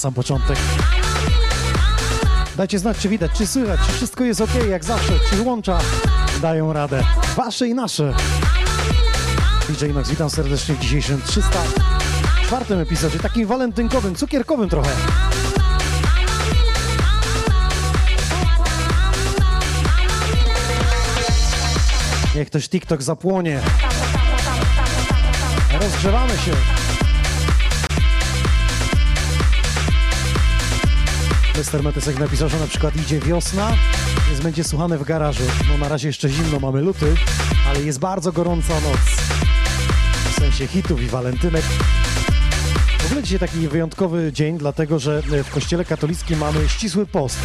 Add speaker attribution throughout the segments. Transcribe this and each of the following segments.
Speaker 1: sam początek. Dajcie znać, czy widać, czy słychać, wszystko jest ok, jak zawsze, czy łącza dają radę. Wasze i nasze. DJ Nox, witam serdecznie w dzisiejszym 304 epizodzie, takim walentynkowym, cukierkowym trochę. Niech też TikTok zapłonie. Rozgrzewamy się. Mr. Metesek napisał, że na przykład idzie wiosna, więc będzie słuchane w garażu. No na razie jeszcze zimno, mamy luty, ale jest bardzo gorąca noc. W sensie hitów i walentynek. W ogóle dzisiaj taki wyjątkowy dzień, dlatego że w kościele katolickim mamy ścisły post.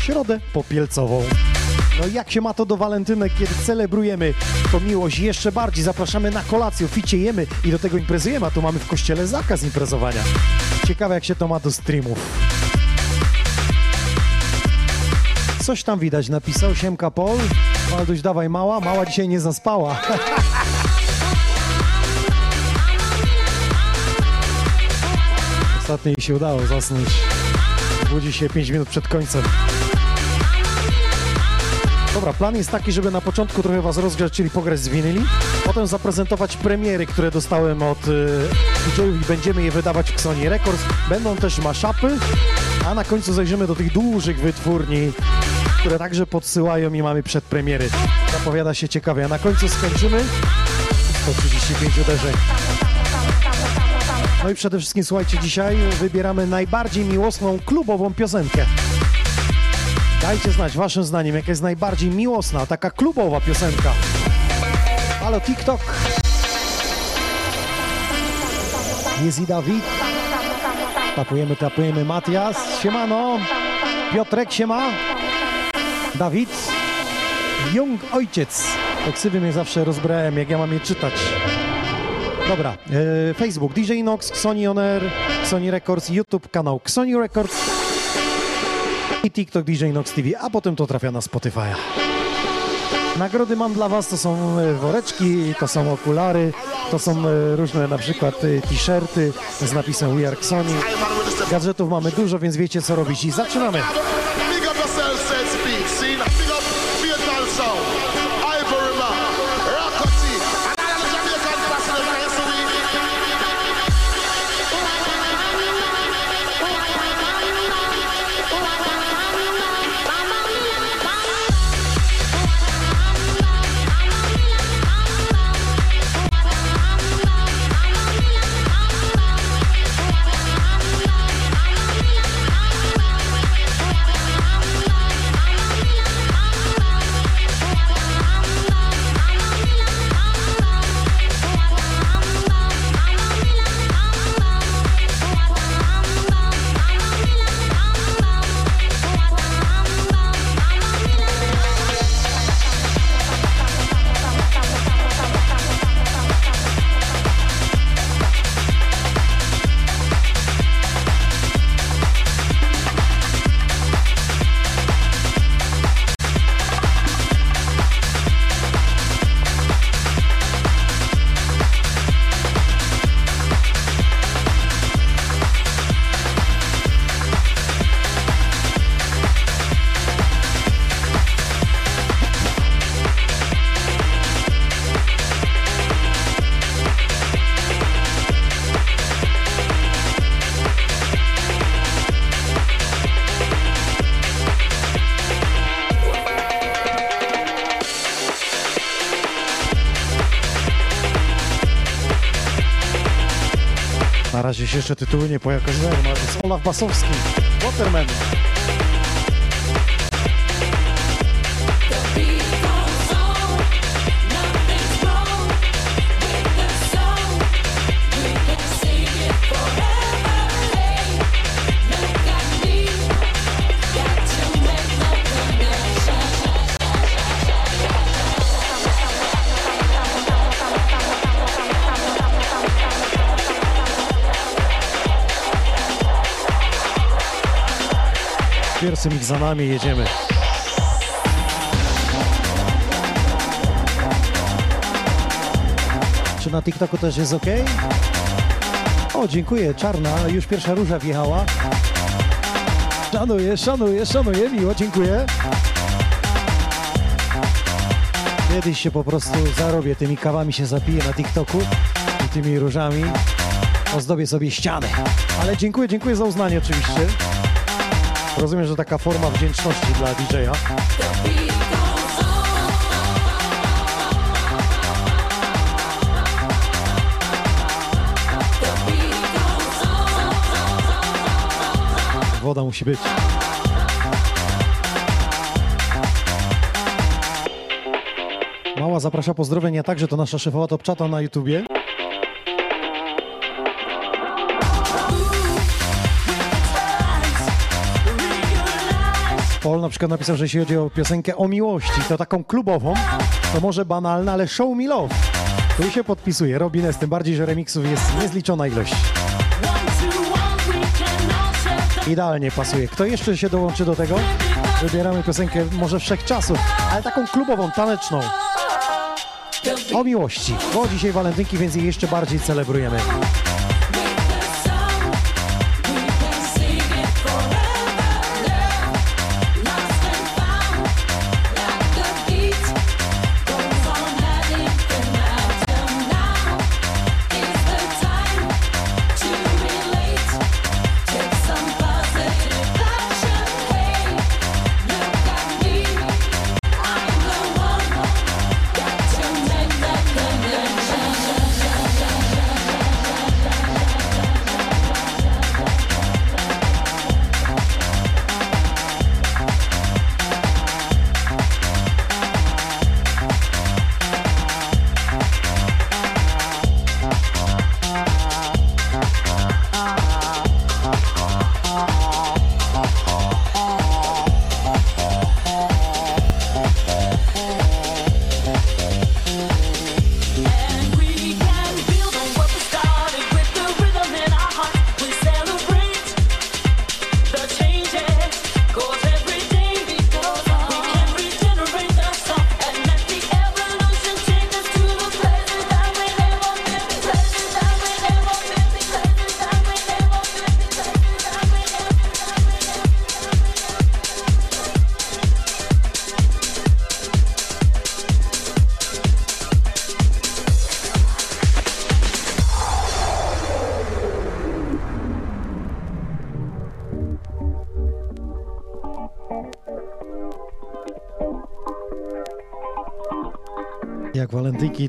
Speaker 1: Środę popielcową. No jak się ma to do walentynek, kiedy celebrujemy to miłość jeszcze bardziej, zapraszamy na kolację, ficie jemy i do tego imprezujemy, a tu mamy w kościele zakaz imprezowania. Ciekawe jak się to ma do streamów. Coś tam widać, napisał Siemka Pol. Walduś, dawaj mała, mała dzisiaj nie zaspała. Ostatnio jej się udało zasnąć. Budzi się 5 minut przed końcem. Dobra, plan jest taki, żeby na początku trochę was rozgrzać, czyli pograć z winyli, potem zaprezentować premiery, które dostałem od y, DJ-ów i będziemy je wydawać w Sony Records. Będą też maszapy, a na końcu zajrzymy do tych dużych wytwórni, które także podsyłają i mamy przedpremiery. Zapowiada się ciekawie, a na końcu skończymy 135 uderzeń. No i przede wszystkim słuchajcie, dzisiaj wybieramy najbardziej miłosną klubową piosenkę. Dajcie znać waszym zdaniem, jaka jest najbardziej miłosna, taka klubowa piosenka. Halo TikTok. Jest i Dawid. Tapujemy, tapujemy. Matias, siemano. Piotrek, siema. Dawid. Jung Ojciec. Te ksywy mnie zawsze rozbrałem, jak ja mam je czytać. Dobra, e, Facebook, DJ Nox, Sony On Air, Sony Records, YouTube, kanał Sony Records i TikTok DJ Nox TV, a potem to trafia na Spotify'a. Nagrody mam dla Was, to są e, woreczki, to są okulary, to są e, różne na przykład e, t-shirty z napisem We Are Sony. Gadżetów mamy dużo, więc wiecie co robić i zaczynamy! Się jeszcze tytuły nie pojawiają, ale to jest Olaf Basowski, Waterman.
Speaker 2: Ich za nami jedziemy. Czy na TikToku też jest ok? O, dziękuję, czarna, już pierwsza róża wjechała. Szanuję, szanuję, szanuję, miło, dziękuję. Kiedyś się po prostu zarobię, tymi kawami się zapiję na TikToku i tymi różami ozdobię sobie ścianę. Ale dziękuję, dziękuję za uznanie oczywiście. Rozumiem, że taka forma wdzięczności dla DJ-a. Woda musi być. Mała zaprasza pozdrowienia także to nasza szefowa Topczata na YouTubie. Paul na przykład napisał, że jeśli chodzi o piosenkę o miłości, to taką klubową, to może banalna, ale show me love. Tu się podpisuje, Robines, tym bardziej, że remixów jest niezliczona ilość. Idealnie pasuje. Kto jeszcze się dołączy do tego? Wybieramy piosenkę może wszechczasów, ale taką klubową, taneczną. O miłości, bo dzisiaj walentynki, więc je jeszcze bardziej celebrujemy.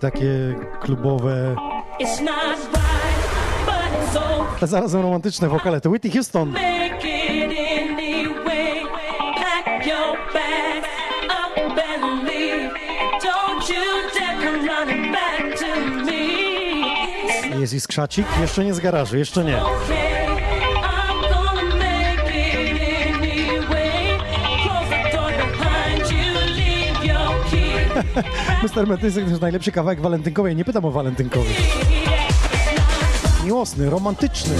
Speaker 2: Takie klubowe. Ale zarazem romantyczne wokale. To Whitney Houston. Jest iskrzacik? Jeszcze nie z garażu, jeszcze nie. Mr. Metysek to jest najlepszy kawałek walentynkowy. nie pytam o walentynkowy. Miłosny, romantyczny.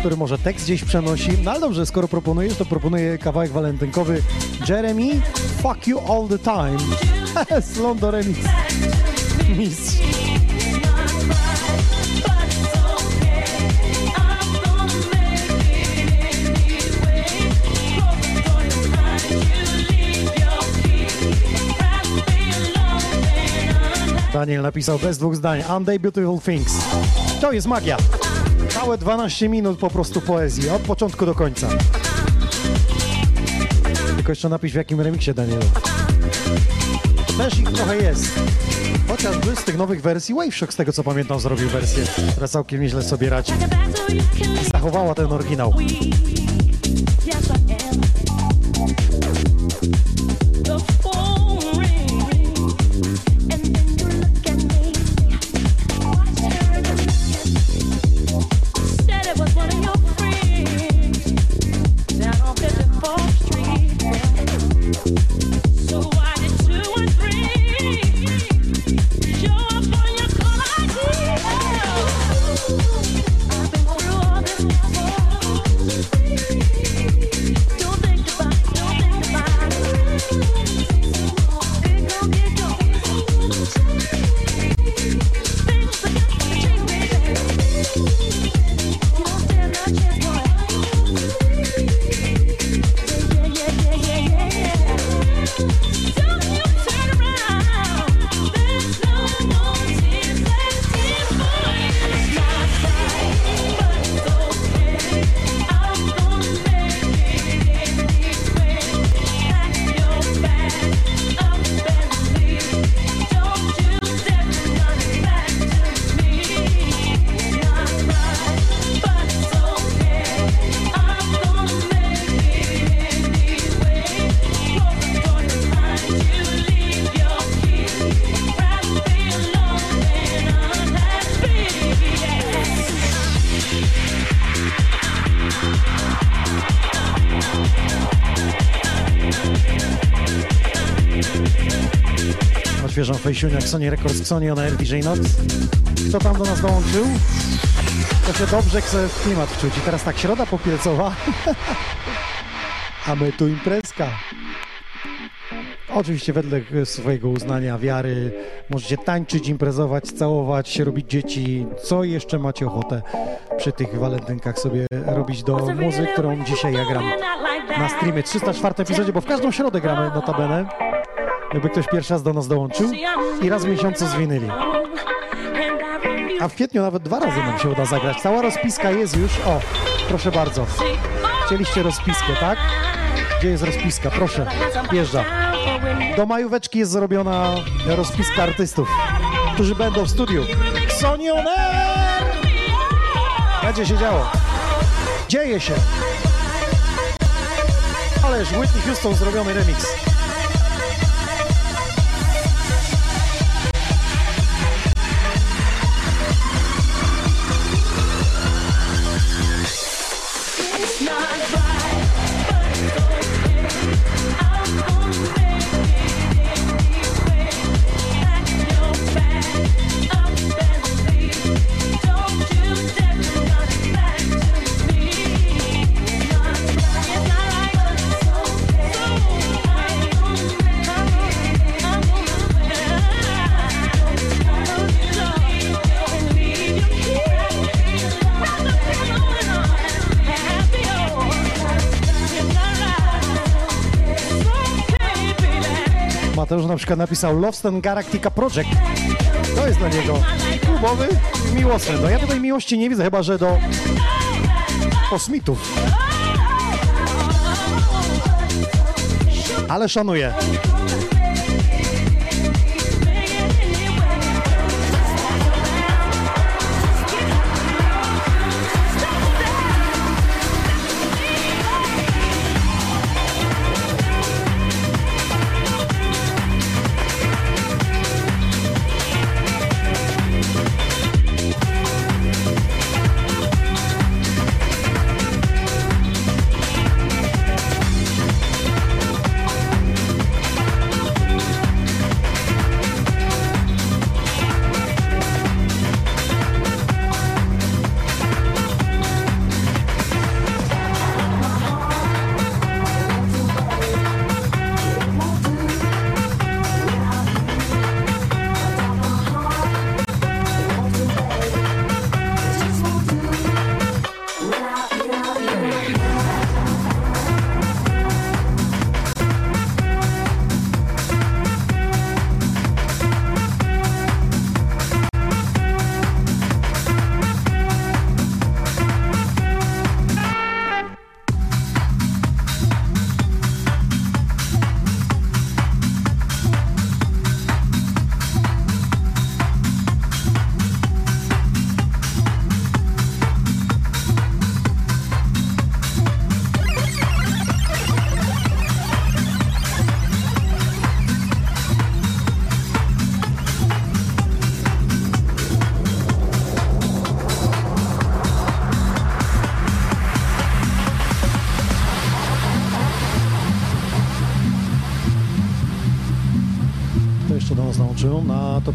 Speaker 2: Który może tekst gdzieś przenosi. No ale dobrze, skoro proponujesz, to proponuję kawałek walentynkowy Jeremy, Fuck You All The Time. Slondo Remix. Mistrz. Daniel napisał bez dwóch zdań. Unday Beautiful Things. To jest magia. Całe 12 minut po prostu poezji, od początku do końca. Tylko jeszcze napisz w jakim remiksie, Daniel. Też ich trochę jest. Chociażby z tych nowych wersji Waveshock, z tego co pamiętam, zrobił wersję, która całkiem nieźle sobie radzi. Zachowała ten oryginał.
Speaker 1: Jak Sony Records, Sony on Air DJ Nox. Kto tam do nas dołączył? To się dobrze chce w klimat wczuć. I teraz tak, środa popielcowa, a my tu imprezka. Oczywiście wedle swojego uznania, wiary możecie tańczyć, imprezować, całować, robić dzieci. Co jeszcze macie ochotę przy tych walentynkach sobie robić do muzyki, którą dzisiaj ja gram na streamie 304 epizodzie, bo w każdą środę gramy notabene. Jakby ktoś pierwszy raz do nas dołączył i raz w miesiącu zwinęli. A w kwietniu nawet dwa razy nam się uda zagrać. Cała rozpiska jest już. O, proszę bardzo. Chcieliście rozpiskę, tak? Gdzie jest rozpiska? Proszę, wjeżdża. Do majóweczki jest zrobiona rozpiska artystów, którzy będą w studiu. Sony On Air! Będzie się działo. Dzieje się. Ależ Whitney Houston zrobiony remix. Na przykład napisał Loveston Galactica Project. To jest dla niego klubowy, miłosny. No ja tutaj miłości nie widzę, chyba że do kosmitów. Ale szanuję.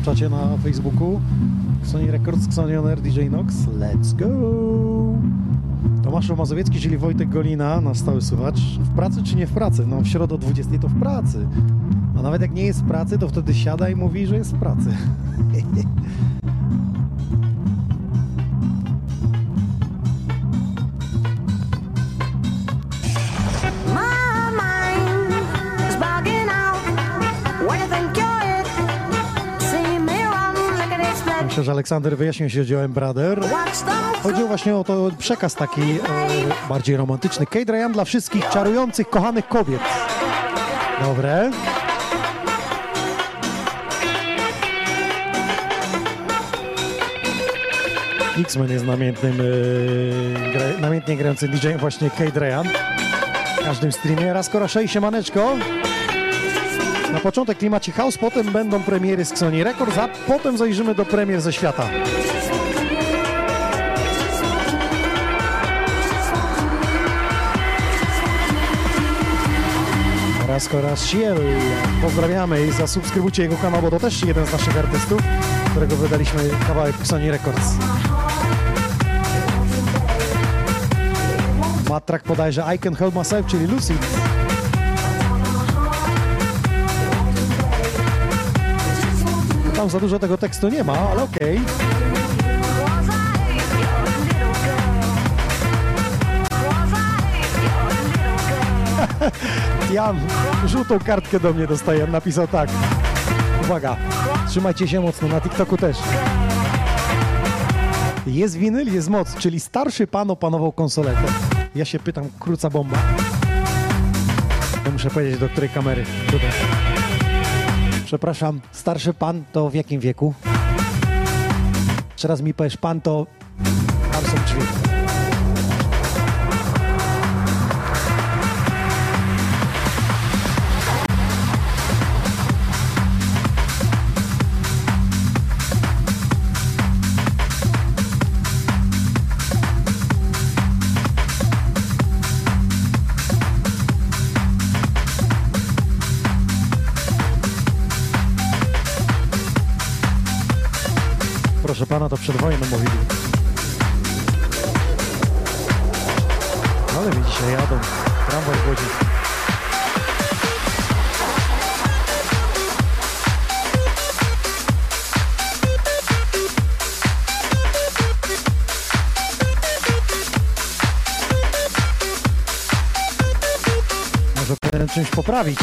Speaker 1: Czacie na Facebooku. Sony Records, Sony On Air, DJ Nox. Let's go! Tomasz Mazowiecki, czyli Wojtek Golina, nasz stały słuchacz. W pracy czy nie w pracy? No w środę o 20 to w pracy. A nawet jak nie jest w pracy, to wtedy siada i mówi, że jest w pracy. Aleksander wyjaśnił się dziełem Brother. Chodziło właśnie o to przekaz taki e, bardziej romantyczny. Kate Ryan dla wszystkich czarujących, kochanych kobiet. Dobre. X-Men jest namiętnym, e, namiętnie grającym DJ-em właśnie Kate Ryan. W każdym streamie. Raz Koraszej, siemaneczko. Na początek klimacie house, potem będą premiery z Sony Records, a potem zajrzymy do premier ze świata. Carrasco Raciel. Pozdrawiamy i zasubskrybujcie jego kanał, bo to też jeden z naszych artystów, którego wydaliśmy kawałek w Sony Records. Matrak podaje, że I Can Help Myself, czyli Lucy. Tam za dużo tego tekstu nie ma, ale okej. Jan, żółtą kartkę do mnie dostaje. Napisał tak. Uwaga, trzymajcie się mocno, na TikToku też. Jest winyl, jest moc, czyli starszy pan opanował konsoletę. Ja się pytam, króca bomba. To muszę powiedzieć, do której kamery. Tutaj. Przepraszam, starszy pan to w jakim wieku? Jeszcze raz mi powiesz pan, to tam są drzwi. Przed wojną mówili. Ale mi dzisiaj jadą. Tramwaj w Łodzi. Może powinienem czymś poprawić.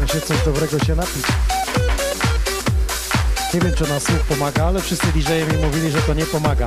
Speaker 1: Muszę coś dobrego się napić. Nie wiem, czy na słuch pomaga, ale wszyscy dj mi mówili, że to nie pomaga.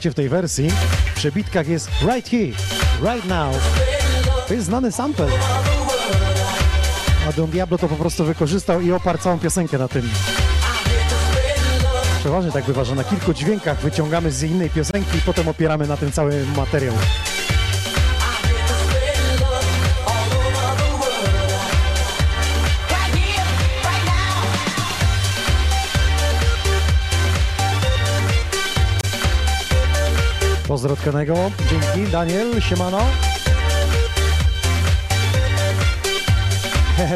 Speaker 1: Słuchajcie, w tej wersji w przebitkach jest Right Here, Right Now. To jest znany sample. A Don Diablo to po prostu wykorzystał i oparł całą piosenkę na tym. Przeważnie tak bywa, że na kilku dźwiękach wyciągamy z innej piosenki i potem opieramy na tym cały materiał. Pozdro od Kenego. Dzięki. Daniel, siemano.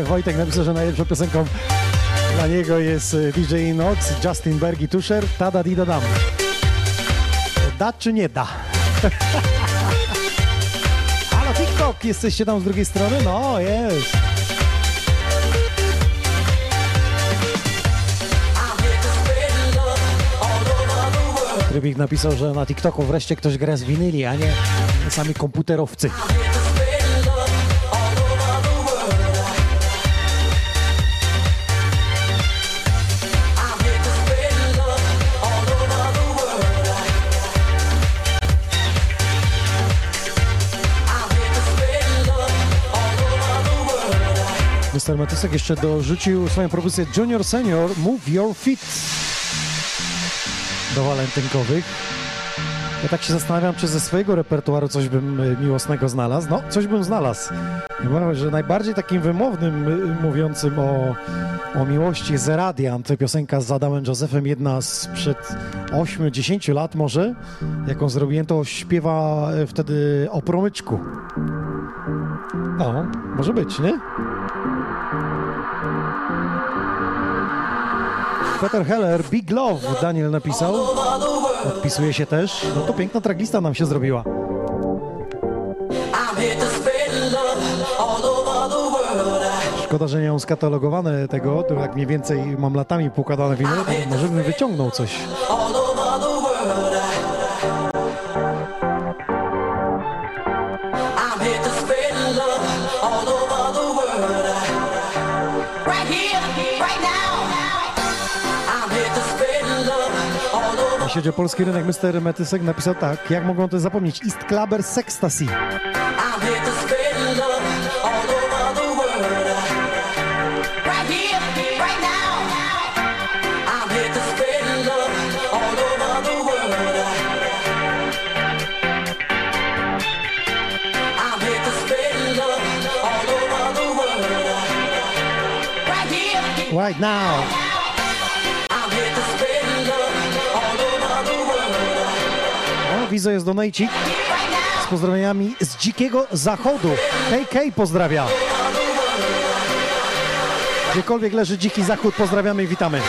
Speaker 1: Wojtek napisał, że najlepszą piosenką dla niego jest y, DJ Inox, Justin Berg i Tusher, Tada di da dam. Da czy nie da? Halo TikTok, jesteście tam z drugiej strony? No, jest. Trybik napisał, że na TikToku wreszcie ktoś gra z winyli, a nie sami komputerowcy. Mr. Matysek jeszcze dorzucił swoją propozycję Junior Senior Move Your Feet do walentynkowych. Ja tak się zastanawiam, czy ze swojego repertuaru coś bym y, miłosnego znalazł. No, coś bym znalazł. Powiem, że najbardziej takim wymownym, y, mówiącym o, o miłości jest Radiant. Piosenka z Adamem Josephem, jedna sprzed 8-10 lat może, jaką zrobiłem, to śpiewa y, wtedy o promyczku. No, może być, nie? Peter Heller, Big Love, Daniel napisał. Odpisuje się też. No to piękna traglista nam się zrobiła. Szkoda, że nie mam skatalogowane tego, to jak mniej więcej mam latami poukładane winy, może bym wyciągnął coś. O polski rynek, Mr. Metysek napisał tak, jak mogą to zapomnieć, East Clubber Sextasy.
Speaker 3: I'm here
Speaker 1: widzę, jest donajcik z pozdrowieniami z dzikiego zachodu. KK pozdrawia. Gdziekolwiek leży dziki zachód, pozdrawiamy i witamy.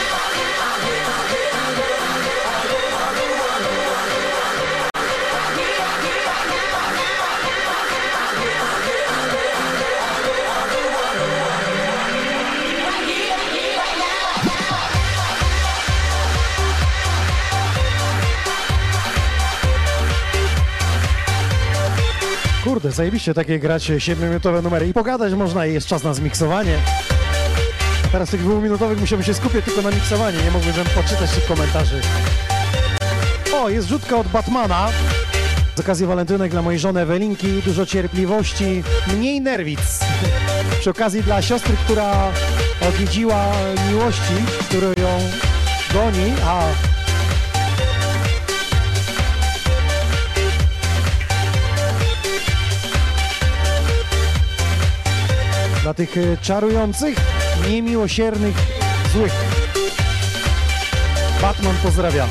Speaker 1: Kurde, zajebiście takie grać 7-minutowe numery i pogadać można i jest czas na zmiksowanie. Teraz tych dwuminutowych musiałbym się skupić tylko na miksowaniu, nie mógłbym poczytać tych komentarzy. O, jest rzutka od Batmana. Z okazji walentynek dla mojej żony Ewelinki, dużo cierpliwości, mniej nerwic. Przy okazji dla siostry, która odwiedziła miłości, który ją goni, a dla tych e, czarujących, niemiłosiernych, złych. Batman pozdrawia.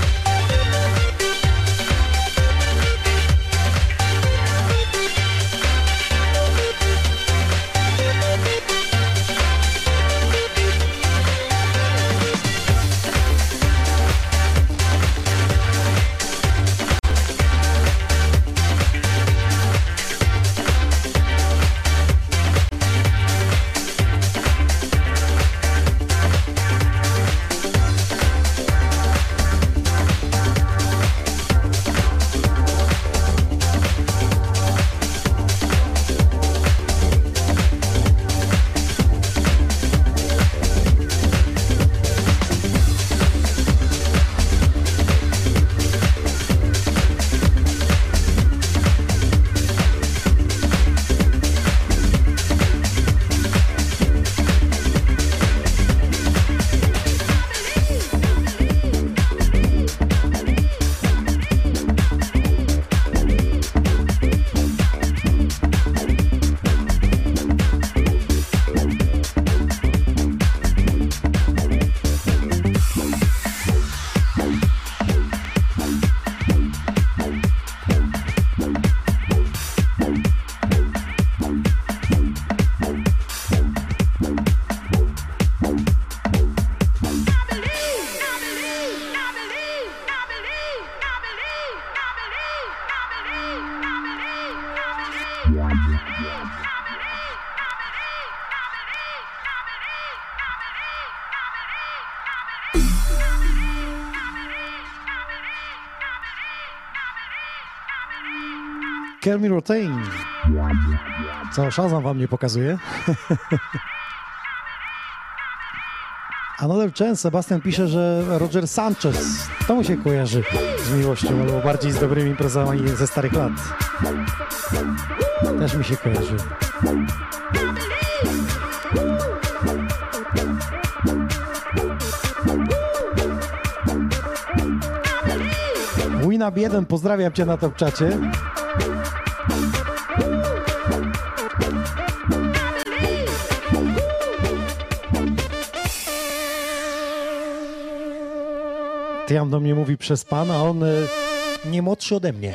Speaker 1: Kelmy Rotain. Co, Shazam wam nie pokazuje? Another Chance, Sebastian pisze, że Roger Sanchez, to mu się kojarzy z miłością, albo bardziej z dobrymi imprezami ze starych lat. Też mi się kojarzy. Winab 1, pozdrawiam cię na top czacie. Tiam do mnie mówi przez pan, a on y, nie młodszy ode mnie.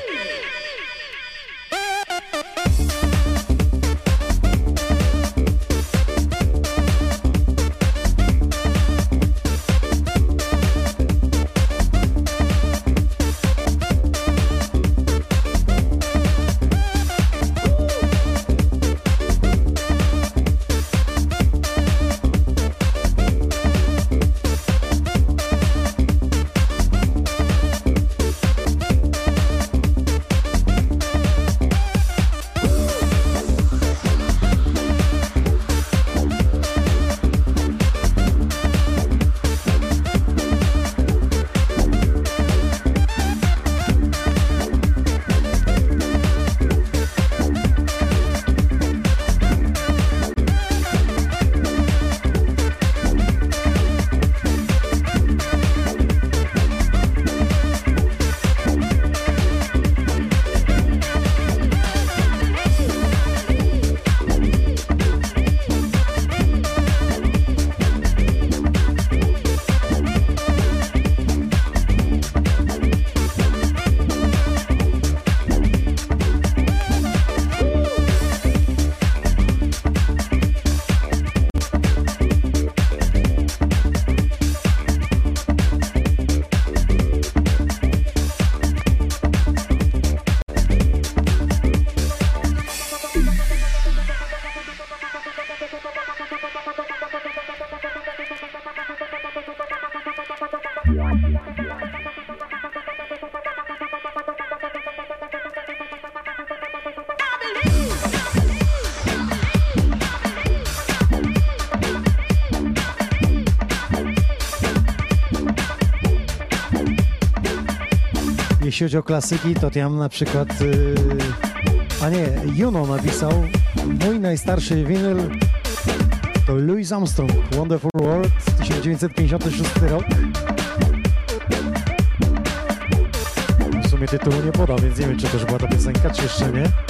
Speaker 1: Jeśli chodzi o klasyki, to mam na przykład... Yy, a nie, Juno napisał mój najstarszy winyl to Louis Armstrong, Wonderful World, 1956 rok. W sumie tytułu nie podał, więc nie wiem, czy to była ta piosenka, czy jeszcze nie.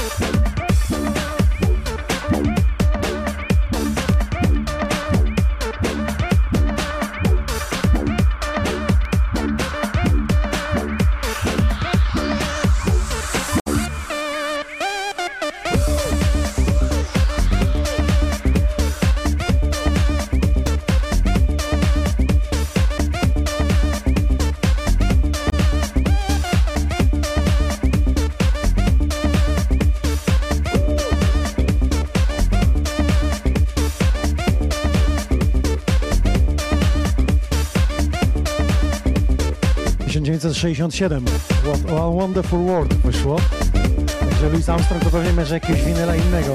Speaker 1: 1967. What a Wonderful World wyszło. Także Louis Armstrong to pewnie że jakiegoś winyla innego.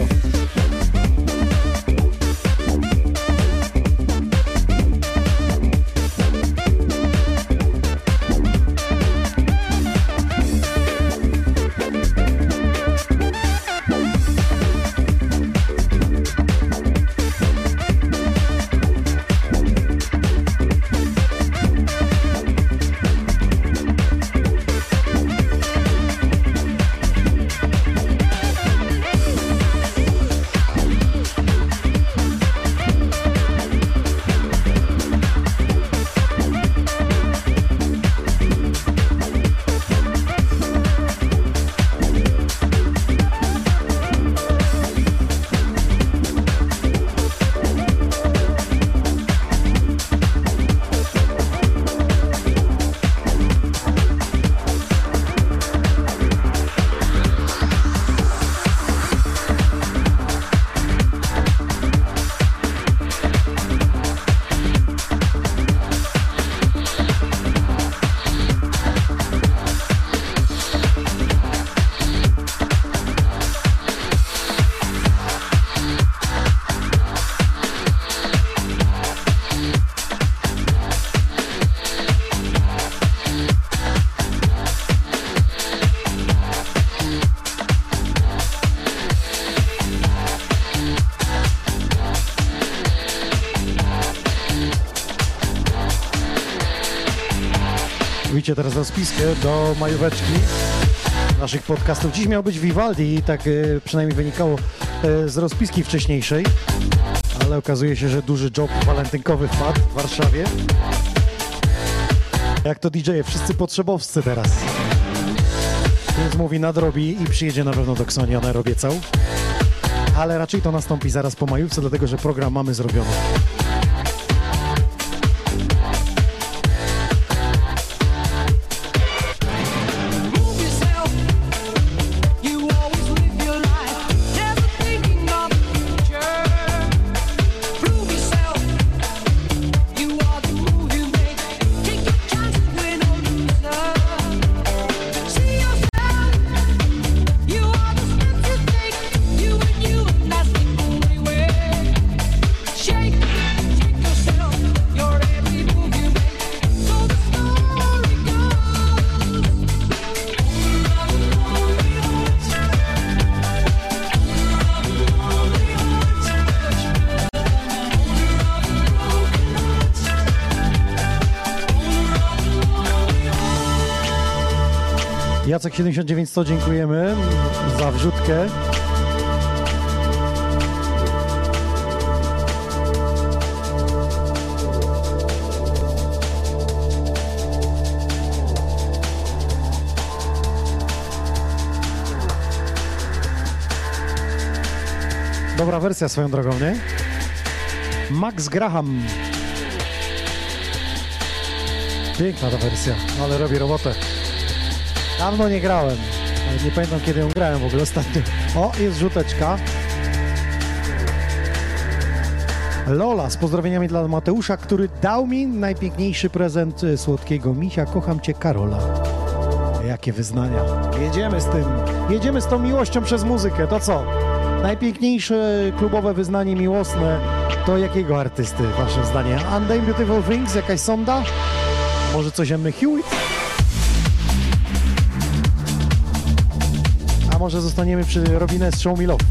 Speaker 1: Widzicie teraz rozpiskę do majóweczki naszych podcastów. Dziś miał być Vivaldi, tak e, przynajmniej wynikało e, z rozpiski wcześniejszej, ale okazuje się, że duży job walentynkowy wpadł w Warszawie. Jak to DJ-e, wszyscy potrzebowscy teraz. Więc mówi nadrobi i przyjedzie na pewno do Ksoni, ona obiecał. Ale raczej to nastąpi zaraz po majówce, dlatego że program mamy zrobiony. Jacek 7900 dziękujemy za wrzutkę. Dobra wersja swoją drogą, nie? Max Graham. Piękna ta wersja, ale robi robotę. Dawno nie grałem, nie pamiętam kiedy ją grałem w ogóle ostatnio. O, jest rzuteczka. Lola z pozdrowieniami dla Mateusza, który dał mi najpiękniejszy prezent y, słodkiego misia. Kocham cię, Karola. Jakie wyznania. Jedziemy z tym. Jedziemy z tą miłością przez muzykę. To co? Najpiękniejsze klubowe wyznanie miłosne to jakiego artysty, wasze zdanie? Unday Beautiful Things? Jakaś sonda? Może coś Emmy Hewitt? Może zostaniemy przy Robinez Show Me Love.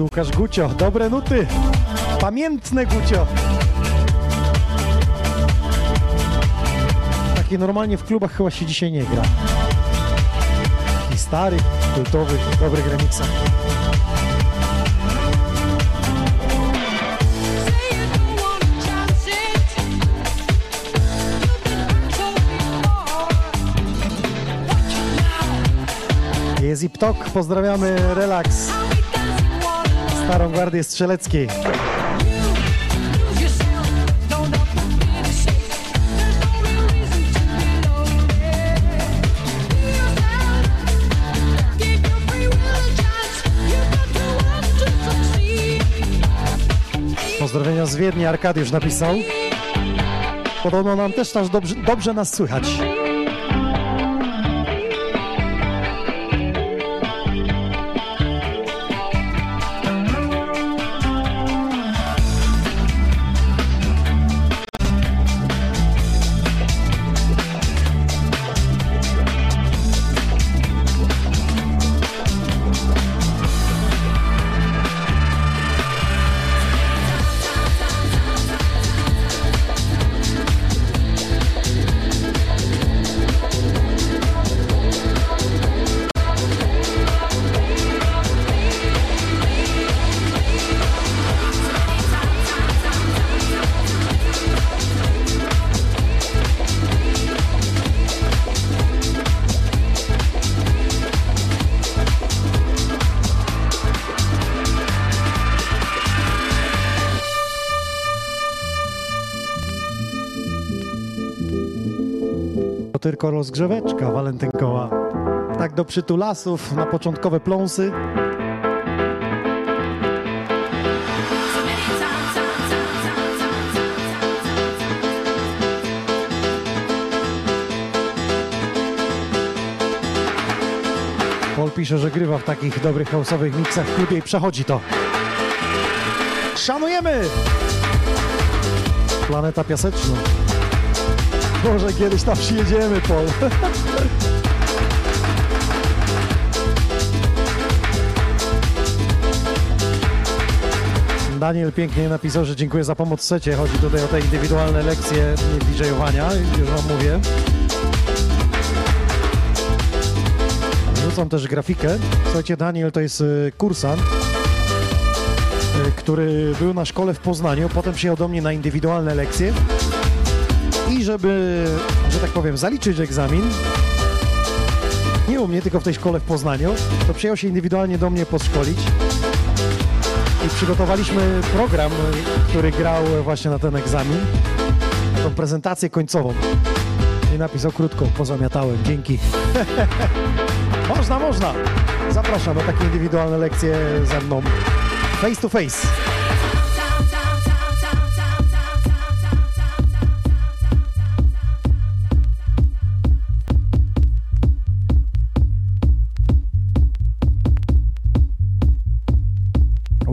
Speaker 1: Łukasz Gucio, dobre nuty, pamiętne Gucio. Normalnie w klubach chyba się dzisiaj nie gra. I starych, kultowych, dobrych remixach. Jest i Ptok, pozdrawiamy, relaks, starą gwardię strzeleckiej. Z Wiednia, Arkadiusz napisał. Podobno nam też dobrze, dobrze nas słychać. Tylko rozgrzeweczka walentynkowa. Tak do przytulasów, na początkowe pląsy. Paul pisze, że grywa w takich dobrych house'owych miksach w klubie i przechodzi to. Szanujemy! Planeta Piaseczna. Może kiedyś tam przyjedziemy, Paul. Daniel pięknie napisał, że dziękuję za pomoc w secie. Chodzi tutaj o te indywidualne lekcje DJ-owania, już wam mówię. Wrzucam też grafikę. Słuchajcie, Daniel to jest y, kursant, y, który był na szkole w Poznaniu, potem przyjechał do mnie na indywidualne lekcje i żeby, że tak powiem, zaliczyć egzamin, nie u mnie, tylko w tej szkole w Poznaniu, to przyjął się indywidualnie do mnie podszkolić i przygotowaliśmy program, który grał właśnie na ten egzamin, na tą prezentację końcową. I napisał krótko, pozamiatałem, dzięki. można, można. Zapraszam na takie indywidualne lekcje ze mną face to face.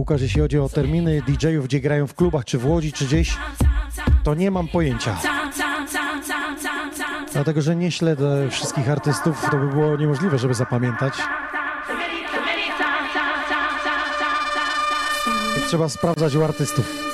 Speaker 1: Łukasz, jeśli chodzi o terminy DJ-ów, gdzie grają w klubach, czy w Łodzi, czy gdzieś, to nie mam pojęcia. Dlatego, że nie śledzę wszystkich artystów, to by było niemożliwe, żeby zapamiętać. Trzeba sprawdzać u artystów.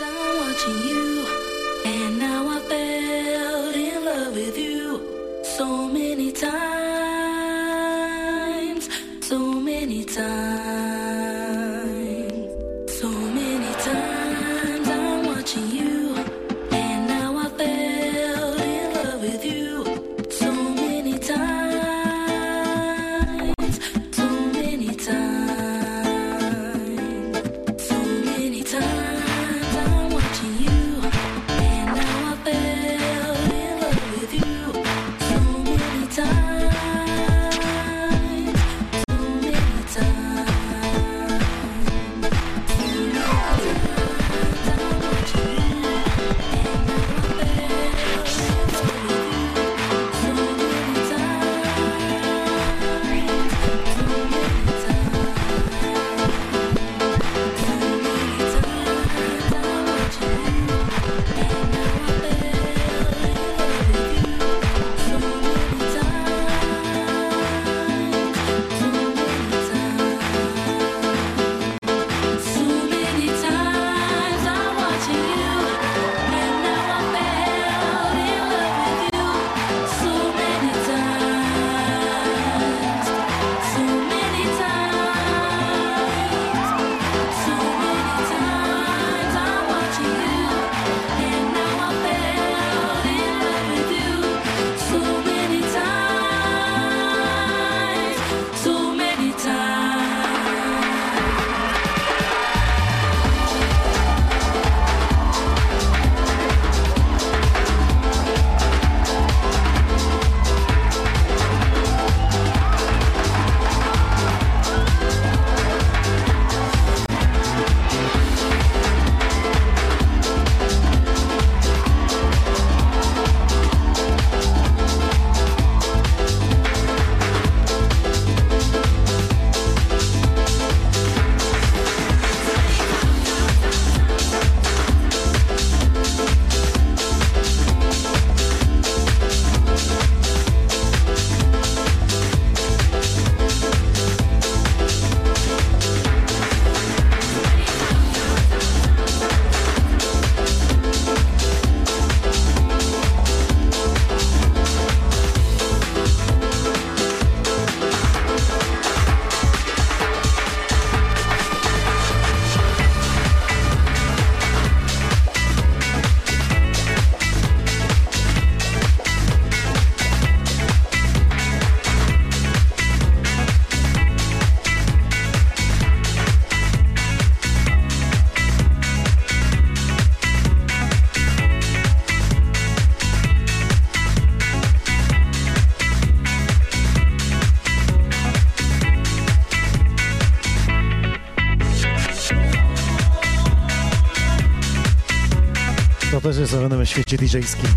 Speaker 4: W świecie DJ-skim.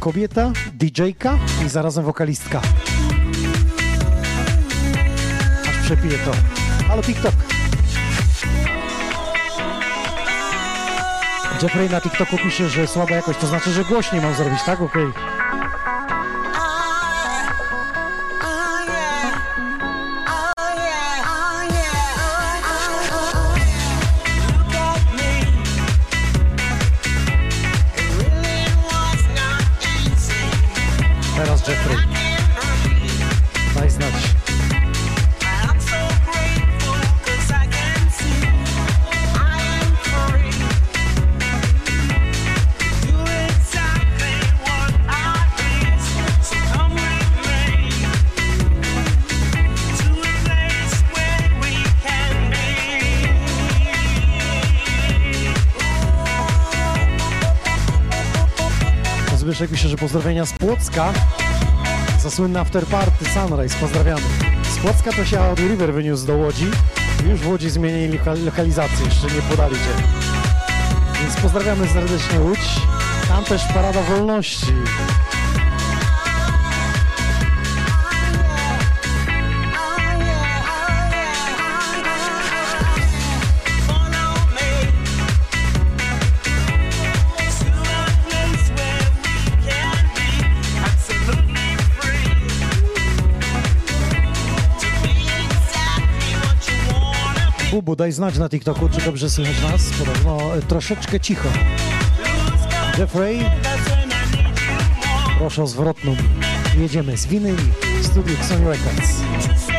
Speaker 4: Kobieta, DJ-ka i zarazem wokalistka. Aż przepije to. Halo TikTok. Jeffrey na TikToku pisze, że słaba jakość, to znaczy, że głośniej mam zrobić, tak? Okej. Teraz pozdrowienia z Płocka. Za słynny afterparty Sunrise, pozdrawiamy. Z Płocka to się Audi River wyniósł do Łodzi. Już w Łodzi zmienili loka- lokalizację, jeszcze nie podali cię. Więc pozdrawiamy serdecznie Łódź. Tam też Parada Wolności. Bubu, daj znać na TikToku, czy dobrze słychać nas. Podobno e, troszeczkę cicho. Jeffrey, proszę o zwrotną. Jedziemy z winyli w studiu Sony Records.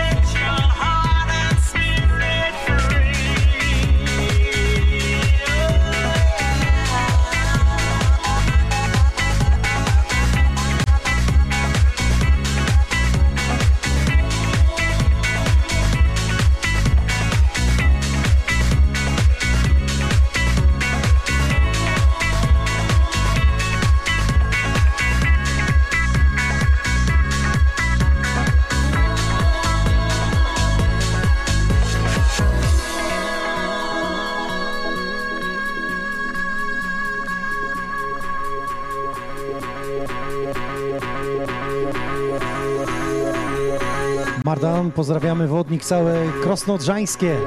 Speaker 4: Pozdrawiamy wodnik całe Krosno Odrzańskie.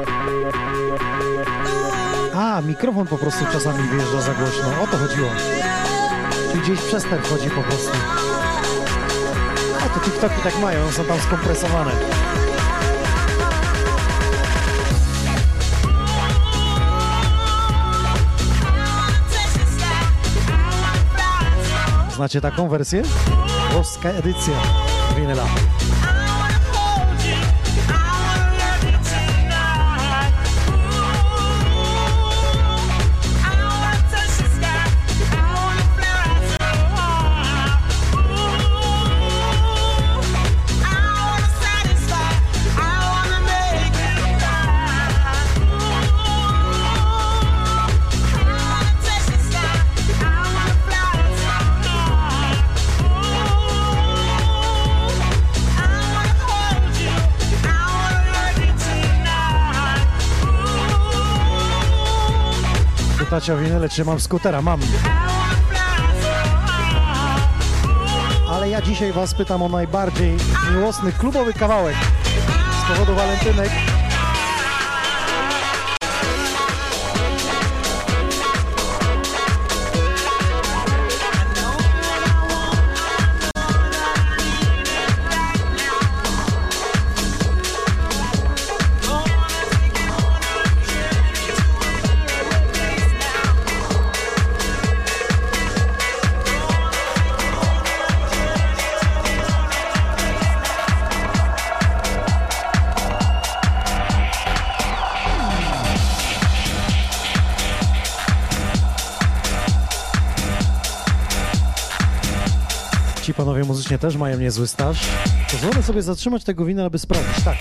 Speaker 4: A, mikrofon po prostu czasami wyjeżdża za głośno. O to chodziło. Czyli gdzieś przester wchodzi po prostu. A to TikToki tak mają, są tam skompresowane. Znacie taką wersję? Włoska edycja winyla. Pytacie o winyle, czy mam skutera? Mam. Ale ja dzisiaj was pytam o najbardziej miłosny klubowy kawałek z powodu walentynek. Muzycznie też mają niezły staż. Pozwolę sobie zatrzymać tego wina, aby sprawdzić. Tak,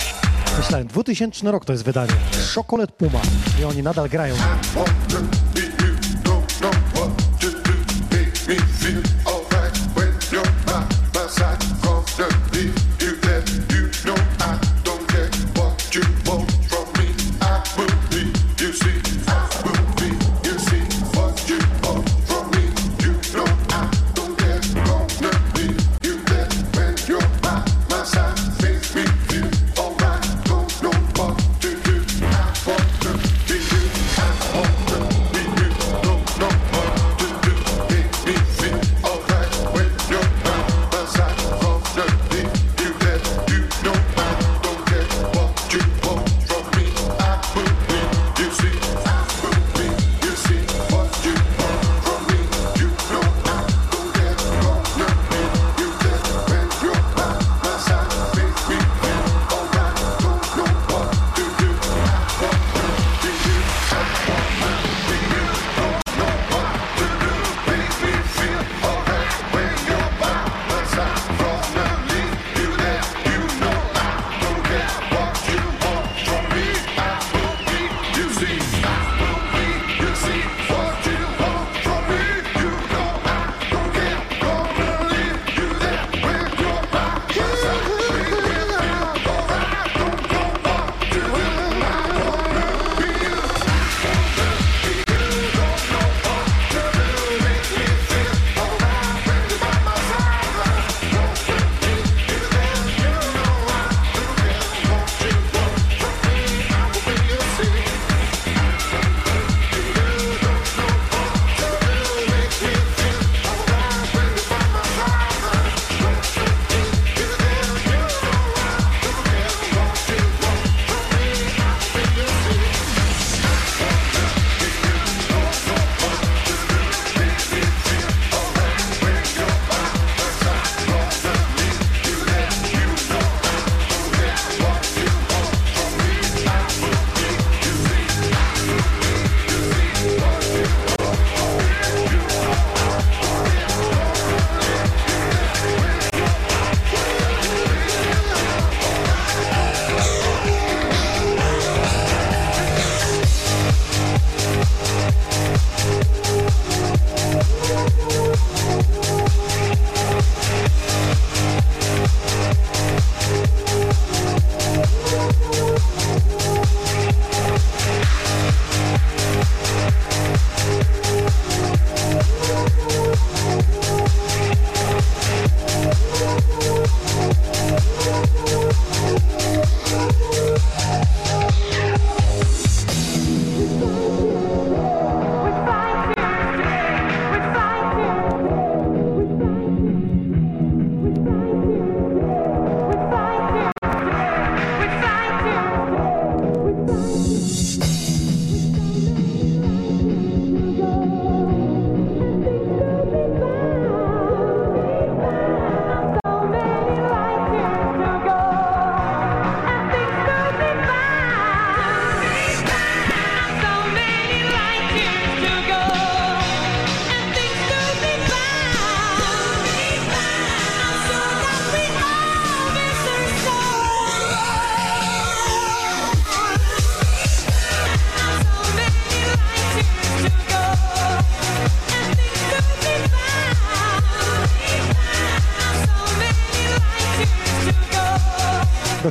Speaker 4: myślałem, 2000 rok to jest wydanie. Chocolate Puma. I oni nadal grają.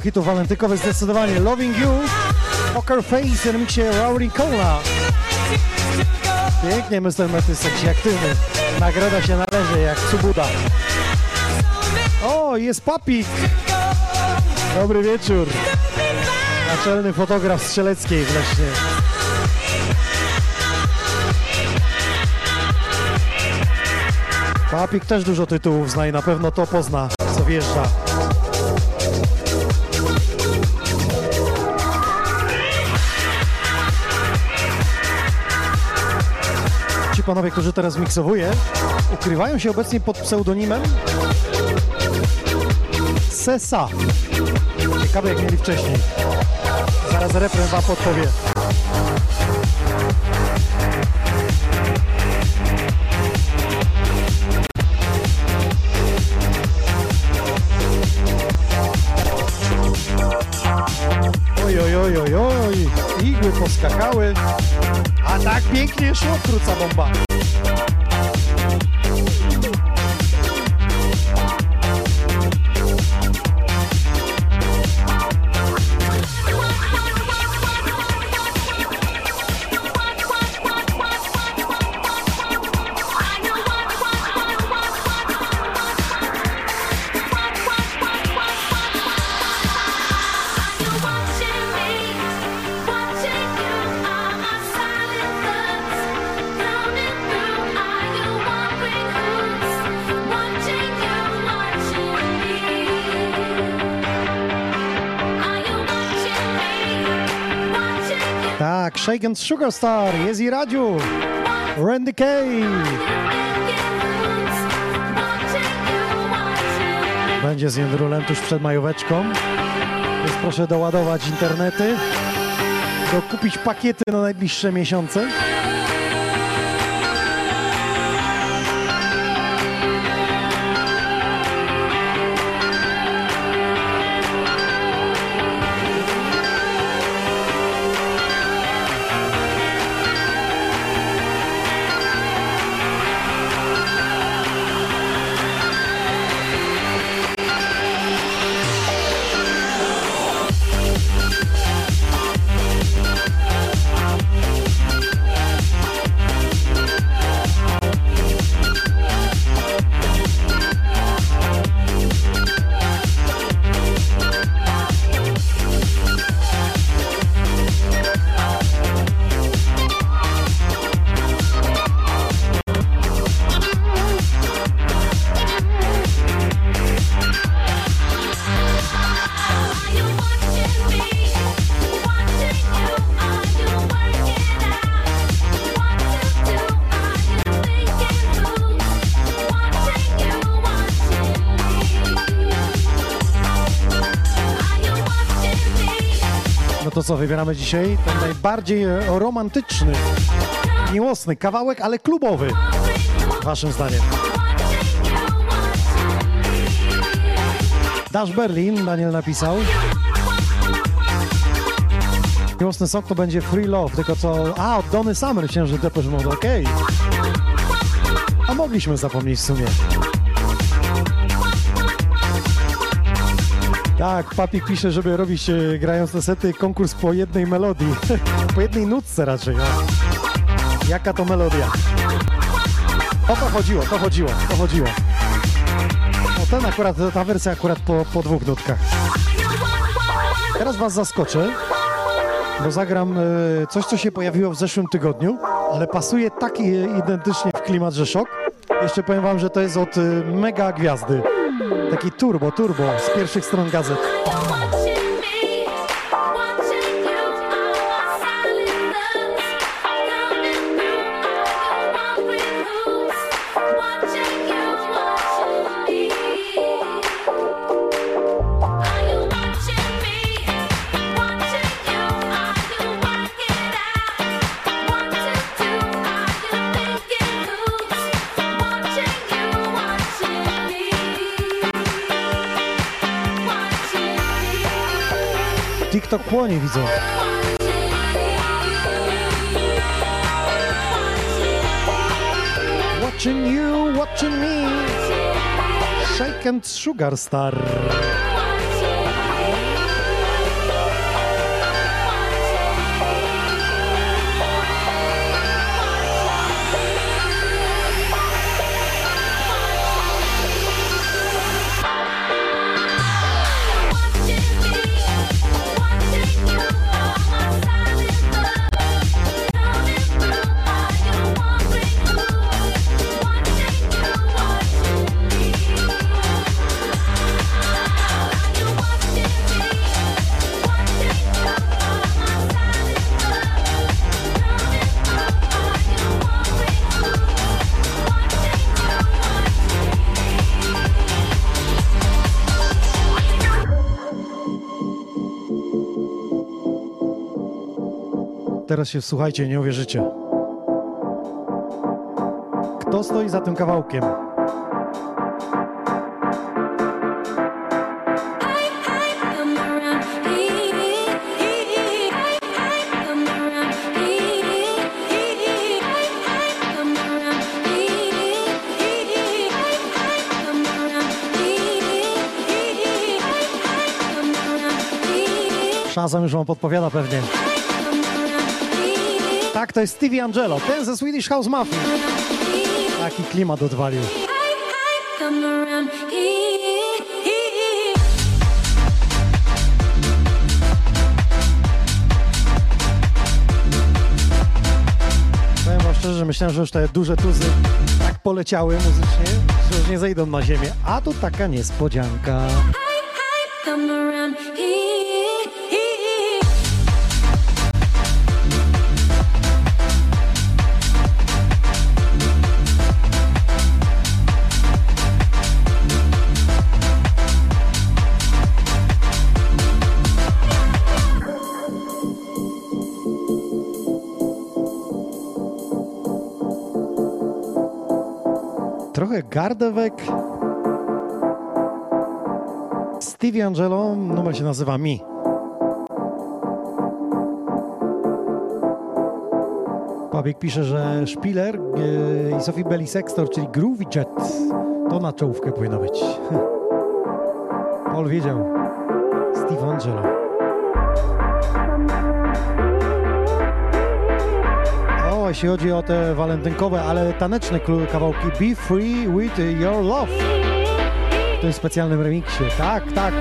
Speaker 1: Hitów walentykowych zdecydowanie Loving You, Poker Face w remiksie Rory Cola. Pięknie Mr. Matys, jakiś aktywny. Nagroda się należy, jak Subuda. O, jest Papik. Dobry wieczór. Naczelny fotograf strzeleckiej w Lesznie. Papik też dużo tytułów zna i na pewno to pozna, co wjeżdża. Ci panowie, którzy teraz miksowuję, ukrywają się obecnie pod pseudonimem Sesa. Ciekawe jak mieli wcześniej. Zaraz refren wam podpowie. Sugar Star, jest Radziu, Randy Kay. Będzie z Jędrulem tuż przed majóweczką. Więc proszę doładować internety, dokupić pakiety na najbliższe miesiące. Co, wybieramy dzisiaj ten najbardziej e, romantyczny, miłosny kawałek, ale klubowy, waszym zdaniem. Dash Berlin, Daniel napisał. Miłosny sok to będzie Free Love, tylko co... A, od Donny Summer, myślałem, że Depeche Mode, okej. A mogliśmy zapomnieć w sumie. Tak, Papik pisze, żeby robić e, grając te sety konkurs po jednej melodii. po jednej nutce raczej. Jaka to melodia? O to chodziło, to chodziło, to chodziło. O ten akurat, ta wersja akurat po, po dwóch nutkach. Teraz was zaskoczę, bo zagram e, coś, co się pojawiło w zeszłym tygodniu, ale pasuje tak identycznie w klimat, że szok. Jeszcze powiem wam, że to jest od e, mega gwiazdy. Taki turbo, turbo z pierwszych stron gazet. TikTok płonie, widzę. Watching you, watching me. Shake and Sugar Star. Teraz się słuchajcie, nie uwierzycie. Kto stoi za tym kawałkiem? Shazam już wam podpowiada pewnie. Tak, to jest Stevie Angelo, ten ze Swedish House Mafia. Taki klimat odwalił. Powiem wam szczerze, myślałem, że już te duże tuzy tak poleciały muzycznie, że już nie zejdą na ziemię. A tu taka niespodzianka. Stevie Angelo, numer się nazywa Mi. Pabik pisze, że Spiller e, i Sophie Belly Sextor, czyli Groovy Jet, to na czołówkę powinno być. Paul wiedział. Steve Angelo. O, jeśli chodzi o te walentynkowe, ale taneczne kawałki Be Free With Your Love tym specjalnym remiksie. Tak, tak.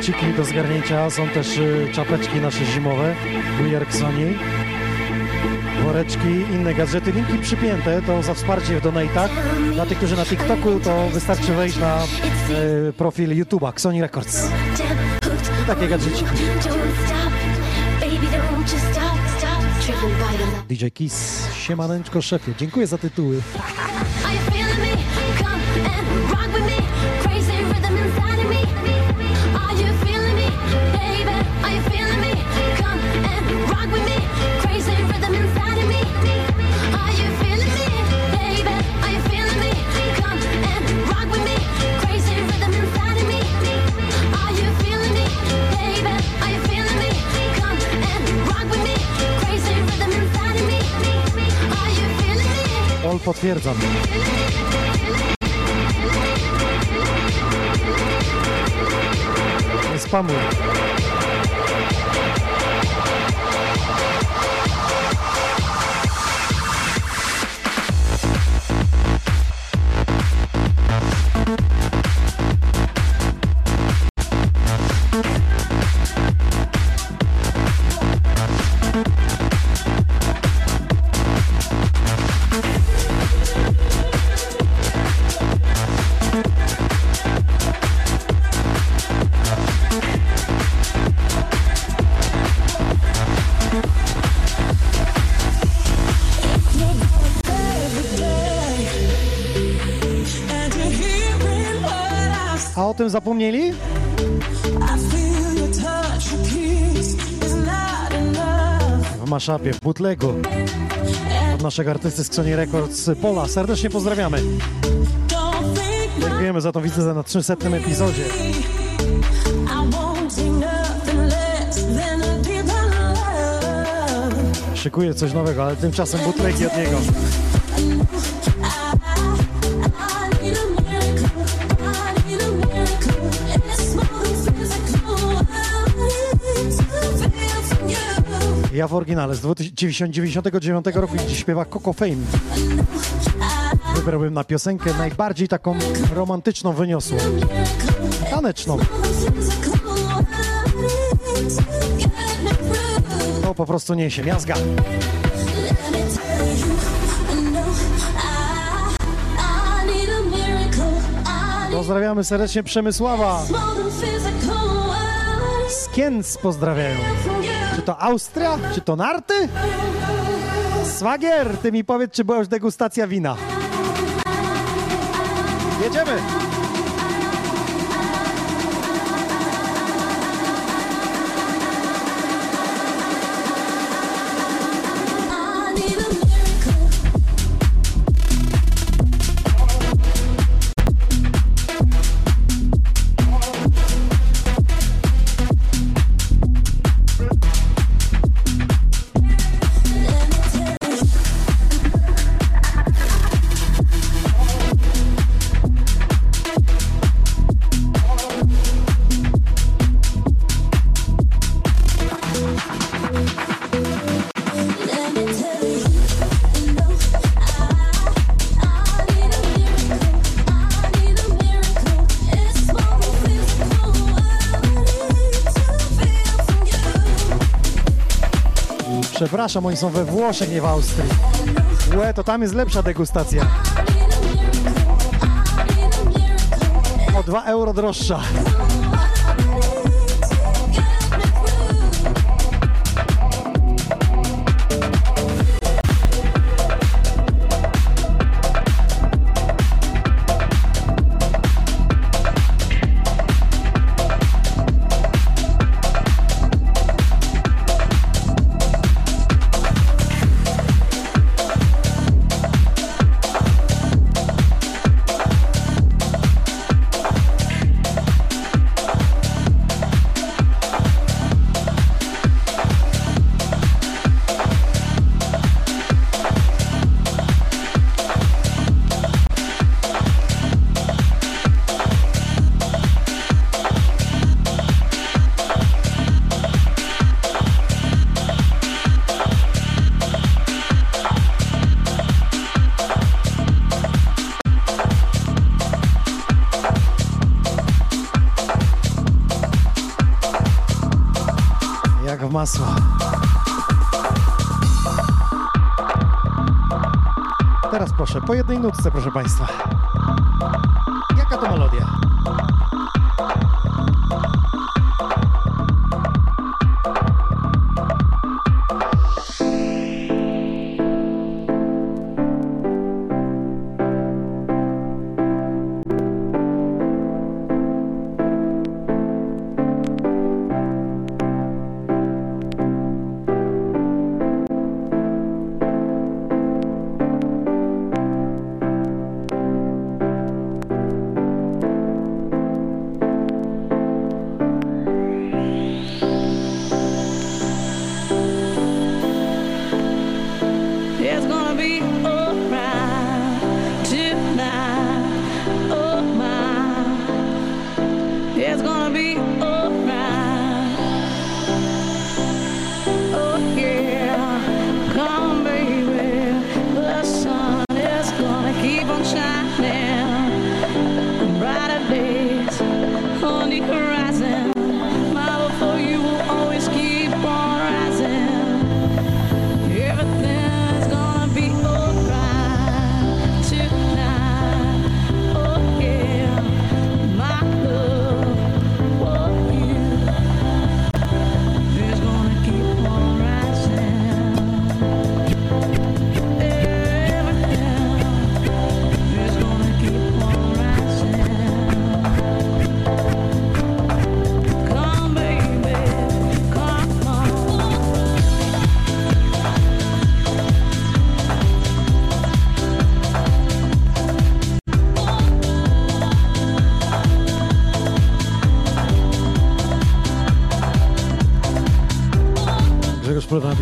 Speaker 1: T-shirciki do zgarnięcia, są też y, czapeczki nasze zimowe, Sony.
Speaker 2: woreczki, inne gadżety. Linki przypięte, to za wsparcie w donatach. Dla tych, którzy na TikToku, to wystarczy wejść na e, profil YouTube'a, Xoni Records. Takie gadżeci. DJ Kiss, siemaneczko szefie. Dziękuję za tytuły. Potwierdzam. Nie spamuj.
Speaker 1: Not enough.
Speaker 2: W maszapie, w butlegu. Od naszego artysty z Xoni Records Pola. Serdecznie pozdrawiamy. Dziękujemy za tą wizytę na 300 epizodzie. Szykuje coś nowego, ale tymczasem butlegi od niego. Ja w oryginale z 1999 roku, gdzie śpiewa Coco Fame. Wybrałbym na piosenkę najbardziej taką romantyczną, wyniosłą, taneczną. To po prostu niesie, miazga. Pozdrawiamy serdecznie Przemysława. Z Kienc pozdrawiają. Czy to Austria? Czy to Narty? Swagier, ty mi powiedz, czy była już degustacja wina. Jedziemy! Przepraszam, oni są we Włoszech, nie w Austrii. Łe, to tam jest lepsza degustacja. O 2 euro droższa. hasło.
Speaker 1: Teraz proszę, po jednej nutce, proszę Państwa.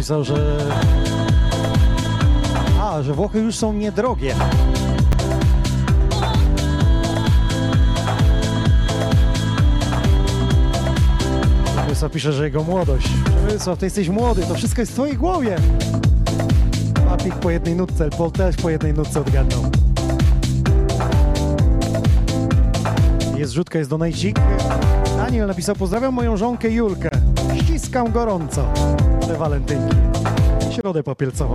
Speaker 1: napisał, że... A, że Włochy już są niedrogie. Przemysław pisze, że jego młodość. Przemysław, ty jesteś młody, to wszystko jest w twojej głowie. Papik po jednej nutce, Paul też po jednej nutce odgadnął. Jest rzutka, jest donajcik. Daniel napisał, pozdrawiam moją żonkę Julkę. Ściskam gorąco walentynki. Środę popielcową.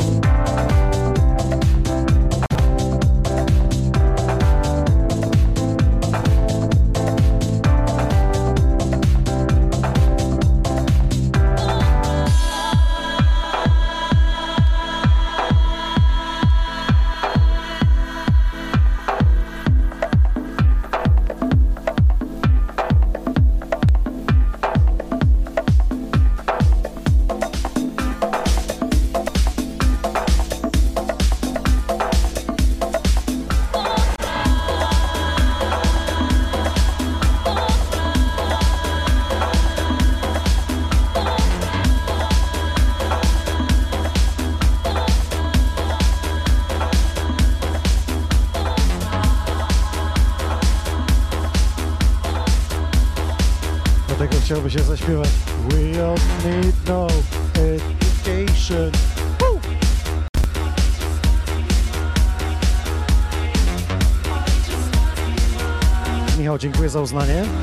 Speaker 1: za uznanie.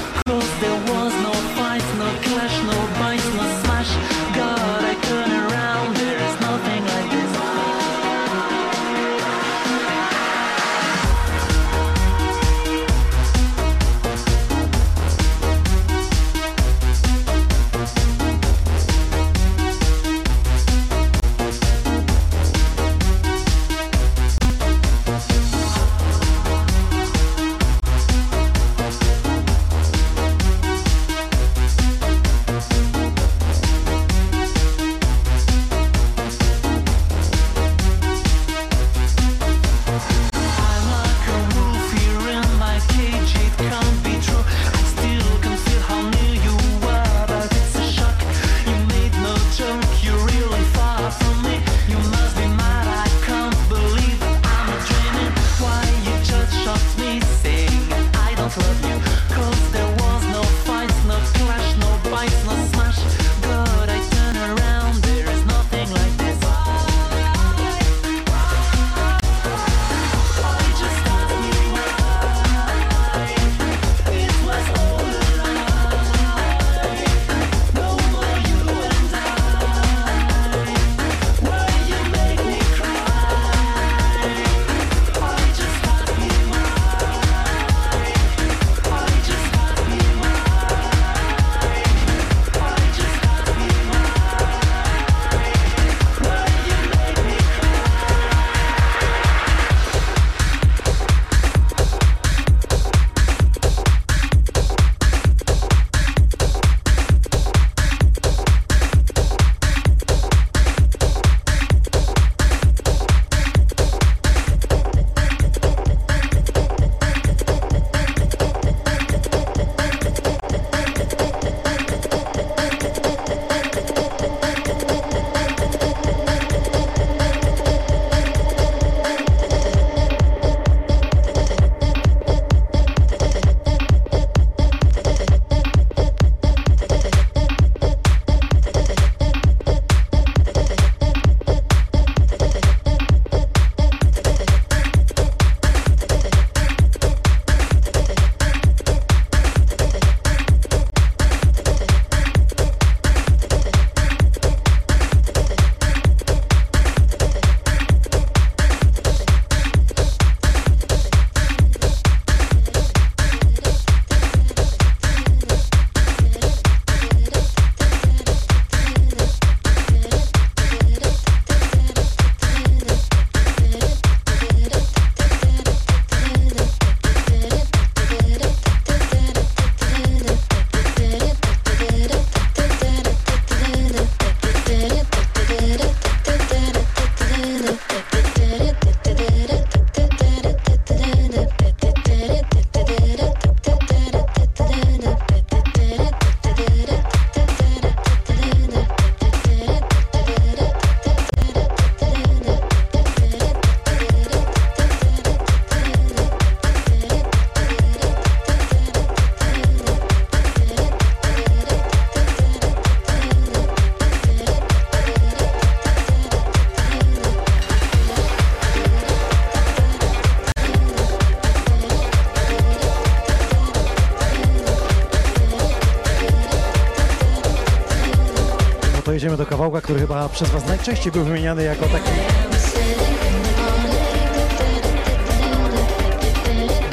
Speaker 1: jedziemy do kawałka, który chyba przez Was najczęściej był wymieniany jako taki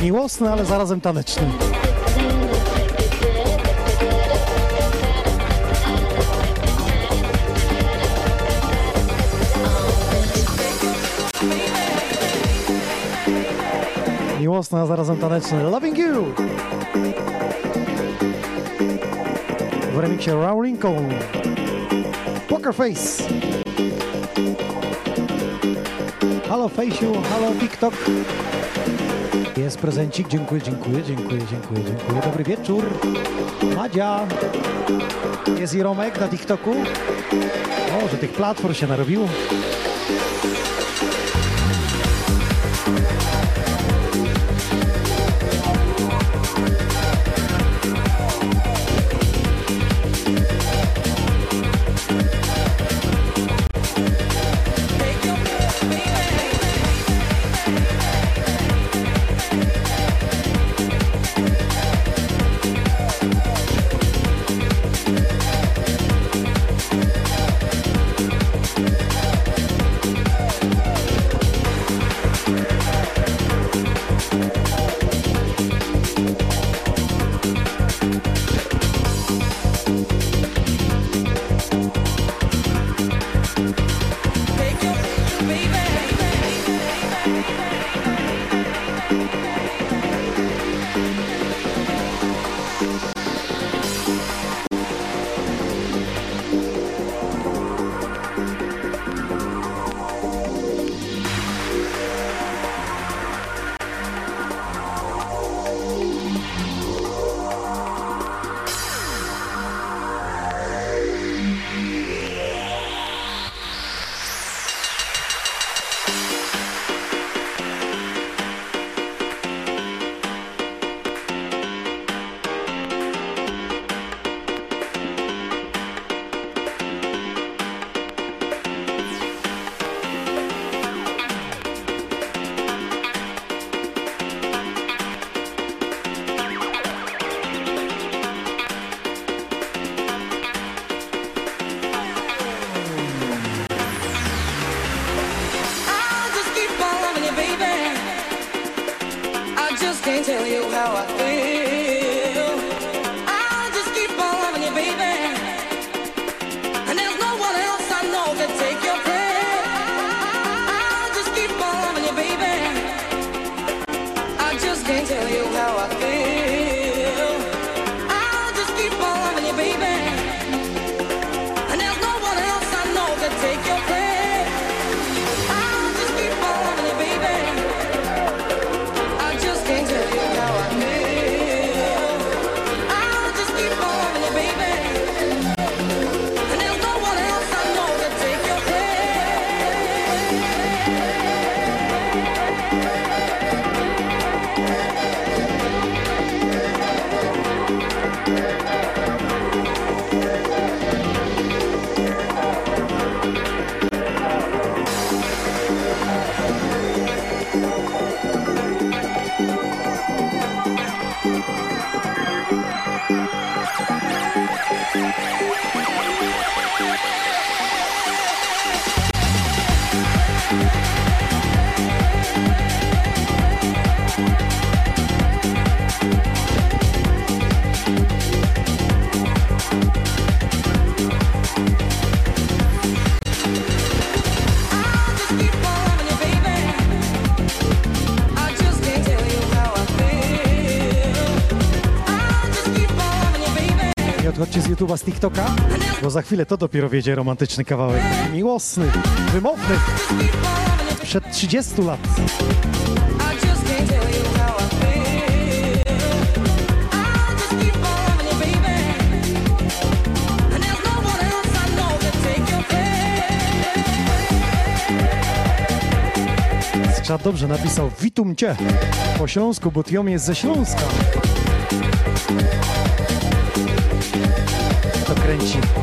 Speaker 1: miłosny, ale zarazem taneczny. Miłosny, a zarazem taneczny. Loving You! W remiksie Raw Lincoln. Poker Face. Halo Faceu, halo TikTok. Jest prezencik, dziękuję, dziękuję, dziękuję, dziękuję, dziękuję. Dobry wieczór. Madzia. Jest i Romek na TikToku. O, że tych platform się narobiło. Odchodźcie z YouTube'a, z TikToka, bo za chwilę to dopiero wiedzie romantyczny kawałek. Miłosny, wymowny, przed 30 lat. Skrzat dobrze napisał Witum Cię po śląsku, bo Tiom jest ze Śląska. To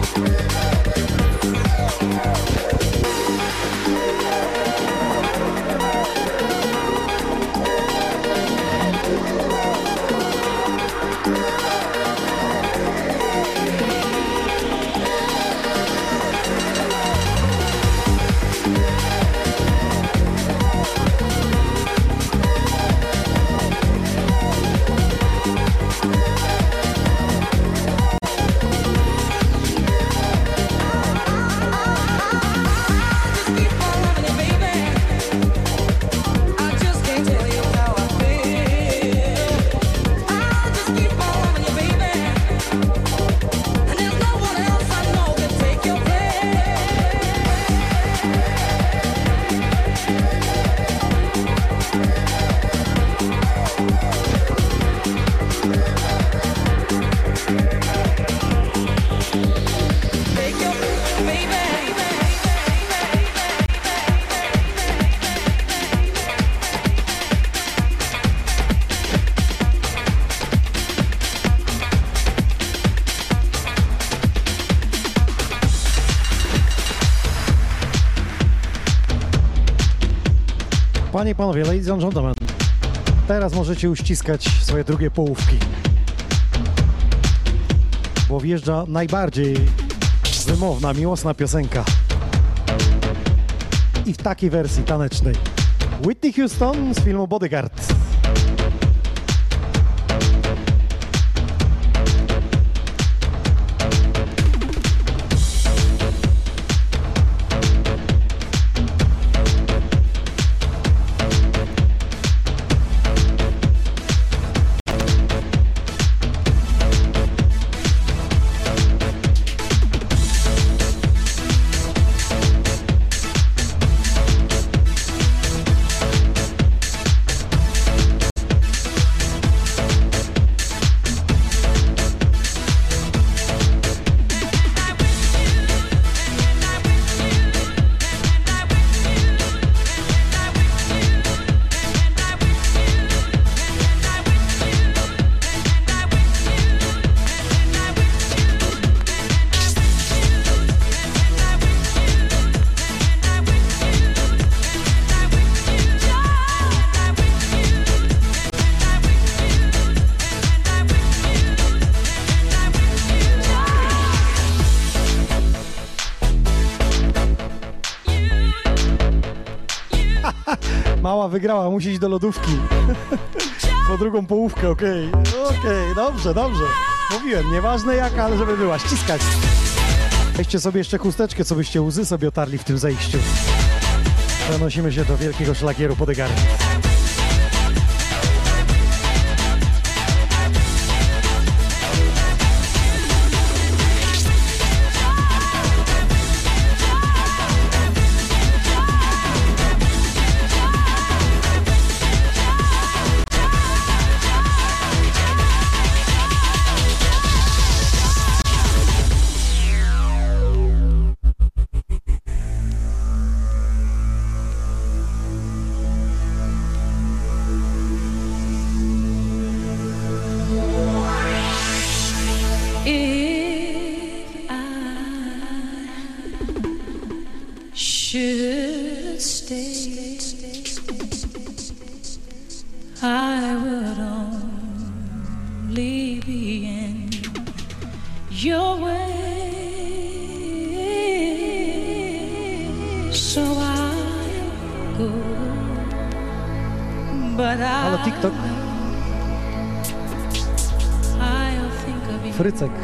Speaker 2: Panie i panowie, ladies and gentlemen, teraz możecie uściskać swoje drugie połówki. Bo wjeżdża najbardziej wymowna, miłosna piosenka. I w takiej wersji tanecznej. Whitney Houston z filmu Bodyguard. Wygrała, musi iść do lodówki. po drugą połówkę, okej. Okej, dobrze, dobrze. Mówiłem, nieważne jaka, ale żeby była, ściskać. Weźcie sobie jeszcze chusteczkę, co byście łzy sobie otarli w tym zejściu. Przenosimy się do wielkiego szlagieru Podegary.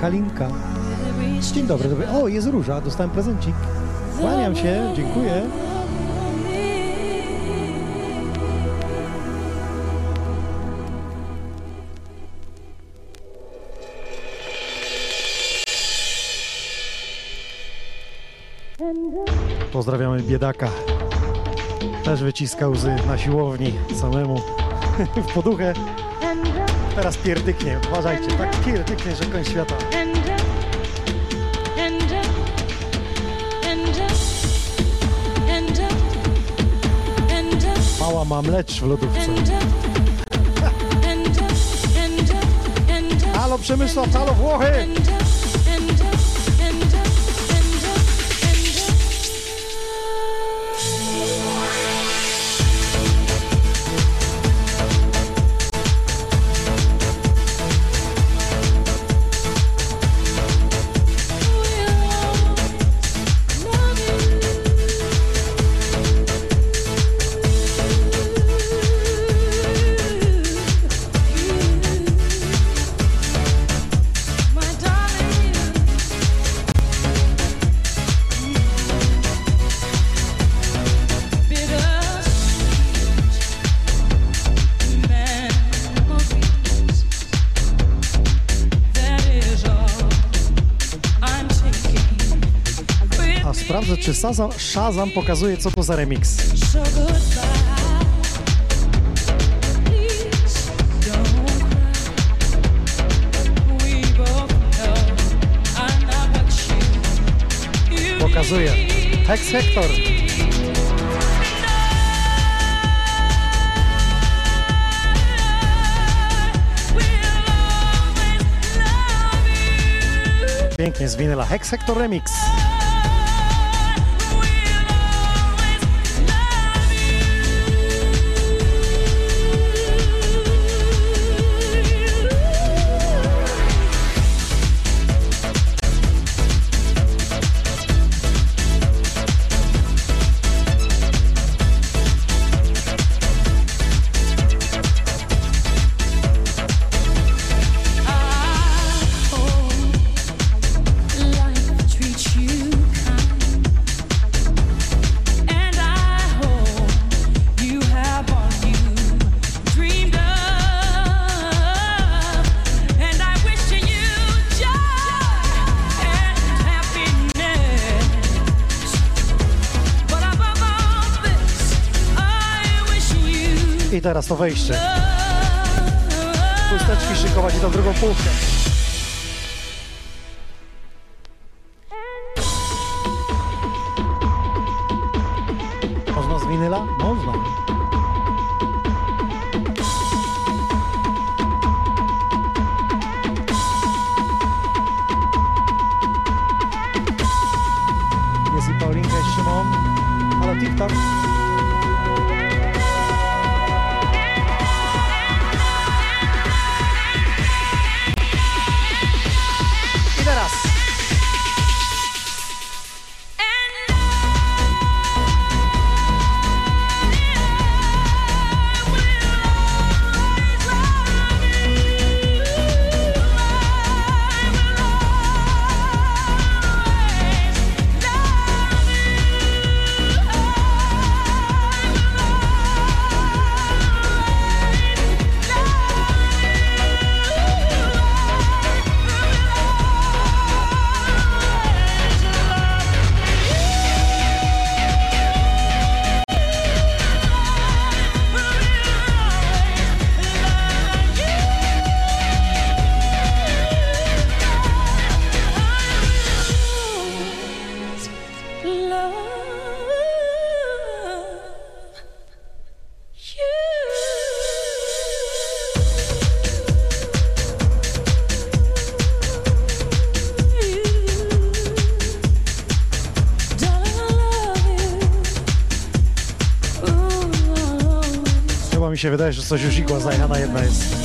Speaker 2: Halinka. Dzień dobry, dobry. O, jest róża, dostałem prezencik. Kłaniam się, dziękuję. Pozdrawiamy biedaka. Też wyciska łzy na siłowni samemu w poduchę. Teraz pierdyknie, uważajcie, tak pierdyknie, że koń świata. Mała ma mlecz w lodówce. Halo Przemysław, halo Włochy! Czy Shazam, Shazam pokazuje, co to za remix. Pokazuje. Hex Hector. Pięknie z winyla. Hex Hector Remix.
Speaker 5: teraz to wejście. Chusteczki szykować i tą drugą półkę. się wydaje, że coś już igła znajana jedna jest.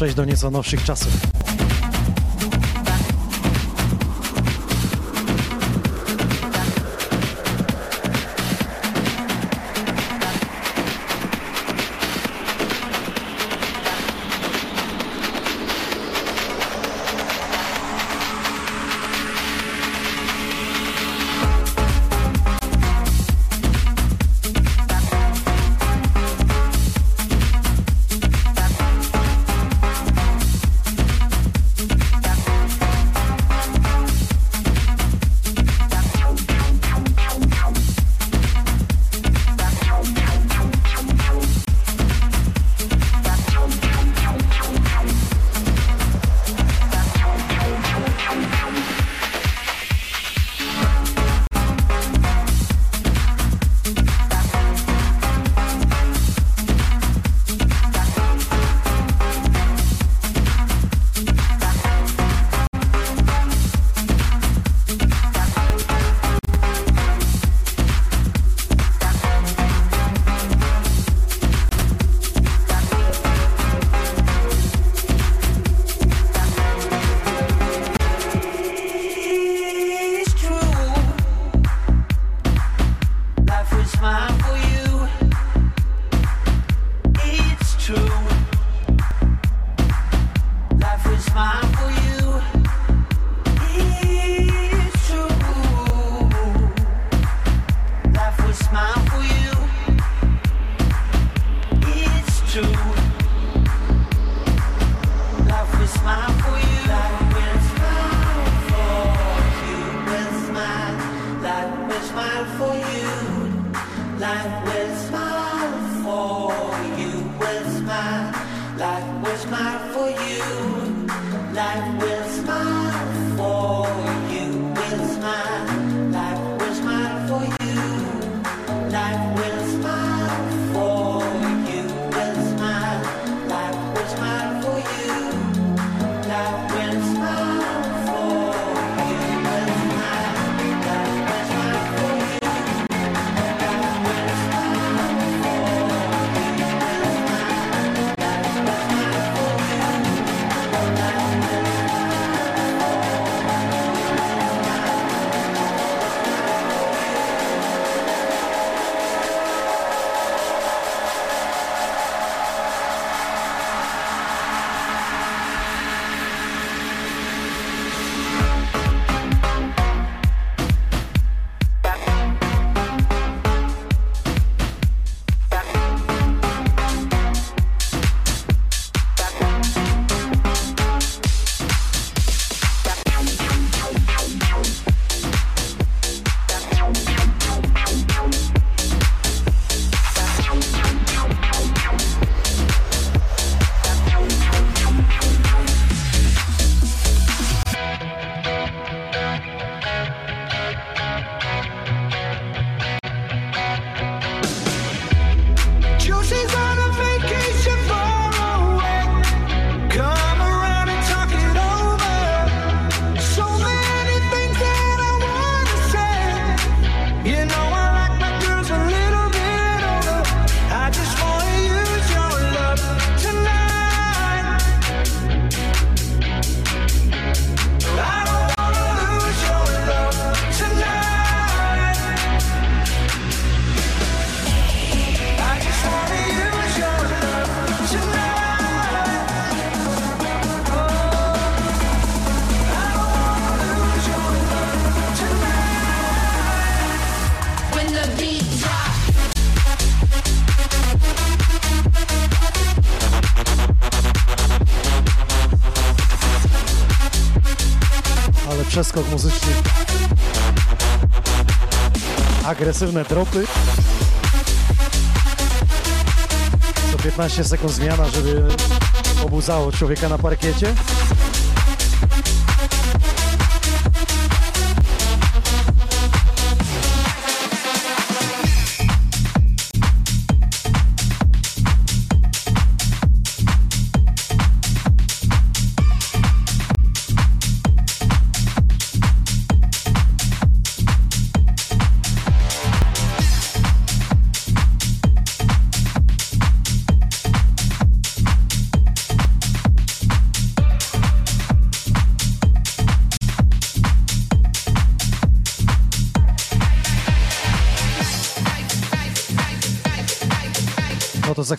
Speaker 5: przejść do nieco nowszych czasów.
Speaker 1: Przeskok muzyczny. Agresywne dropy. Co 15 sekund zmiana, żeby obudzało człowieka na parkiecie.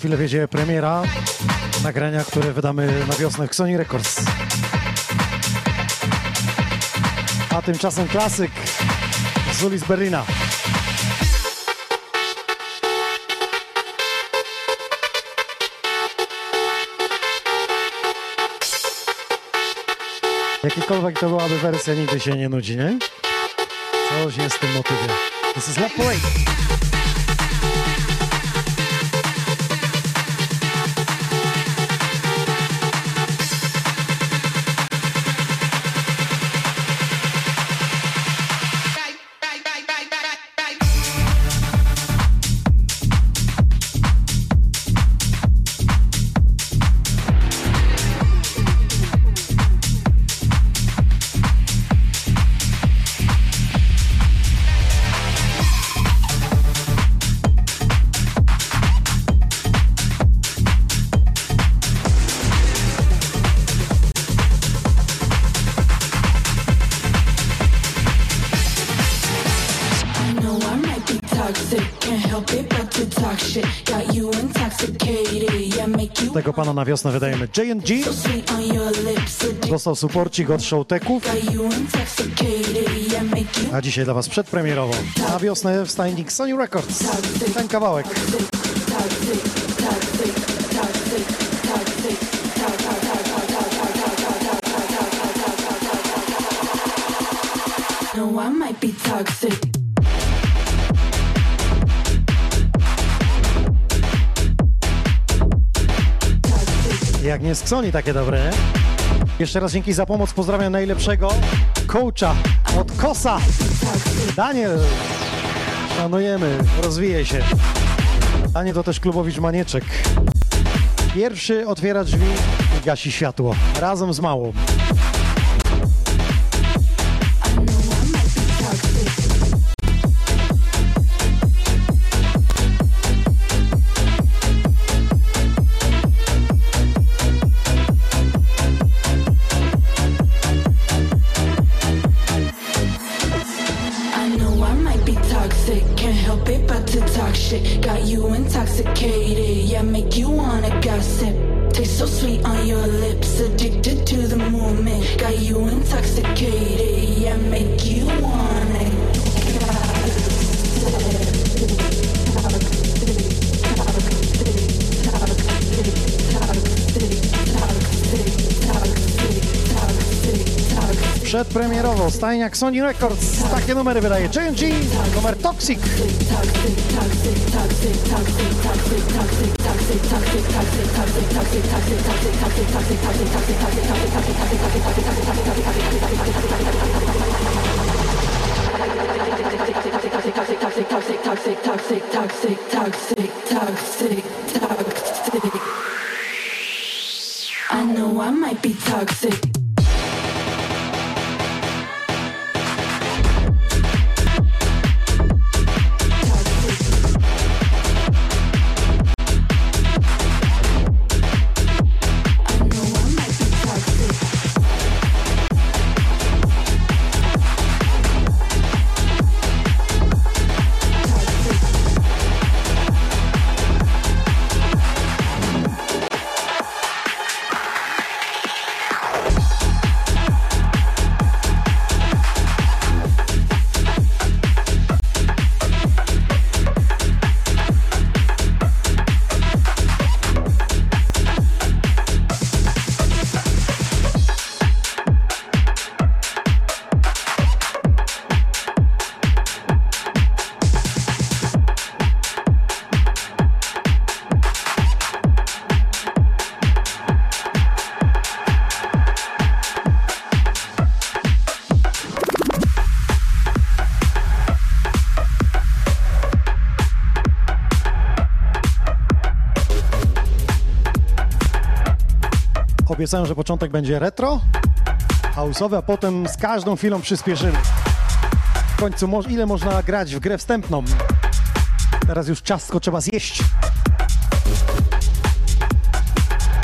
Speaker 1: Chwilę wiedzie premiera nagrania, które wydamy na wiosnę w Sony Records. A tymczasem klasyk z ulic Berlina. Jakikolwiek to byłaby wersja, nigdy się nie nudzi, nie? Coś jest w tym motywie. This is Love.
Speaker 6: Make you
Speaker 1: Tego pana na wiosnę wydajemy J&G. Dostał suporcik od Showteków, a dzisiaj dla was przedpremierowo. Na wiosnę w stajnik Sony Records. Ten kawałek.
Speaker 6: No, I might be toxic.
Speaker 1: Nie z Sony takie dobre? Jeszcze raz dzięki za pomoc. Pozdrawiam najlepszego coacha od Kosa. Daniel. Szanujemy. Rozwije się. Daniel to też klubowicz Manieczek. Pierwszy otwiera drzwi i gasi światło. Razem z małą. Przedpremierowo stajniak Sony Records. Takie numery wydaje J&G. Numer Toxic.
Speaker 6: toxic, toxic, toxic, toxic, toxic, toxic, toxic, toxic. I know I might be toxic.
Speaker 1: Obiecałem, że początek będzie retro, house'owy, a potem z każdą chwilą przyspieszymy. W końcu mo- ile można grać w grę wstępną? Teraz już ciastko trzeba zjeść.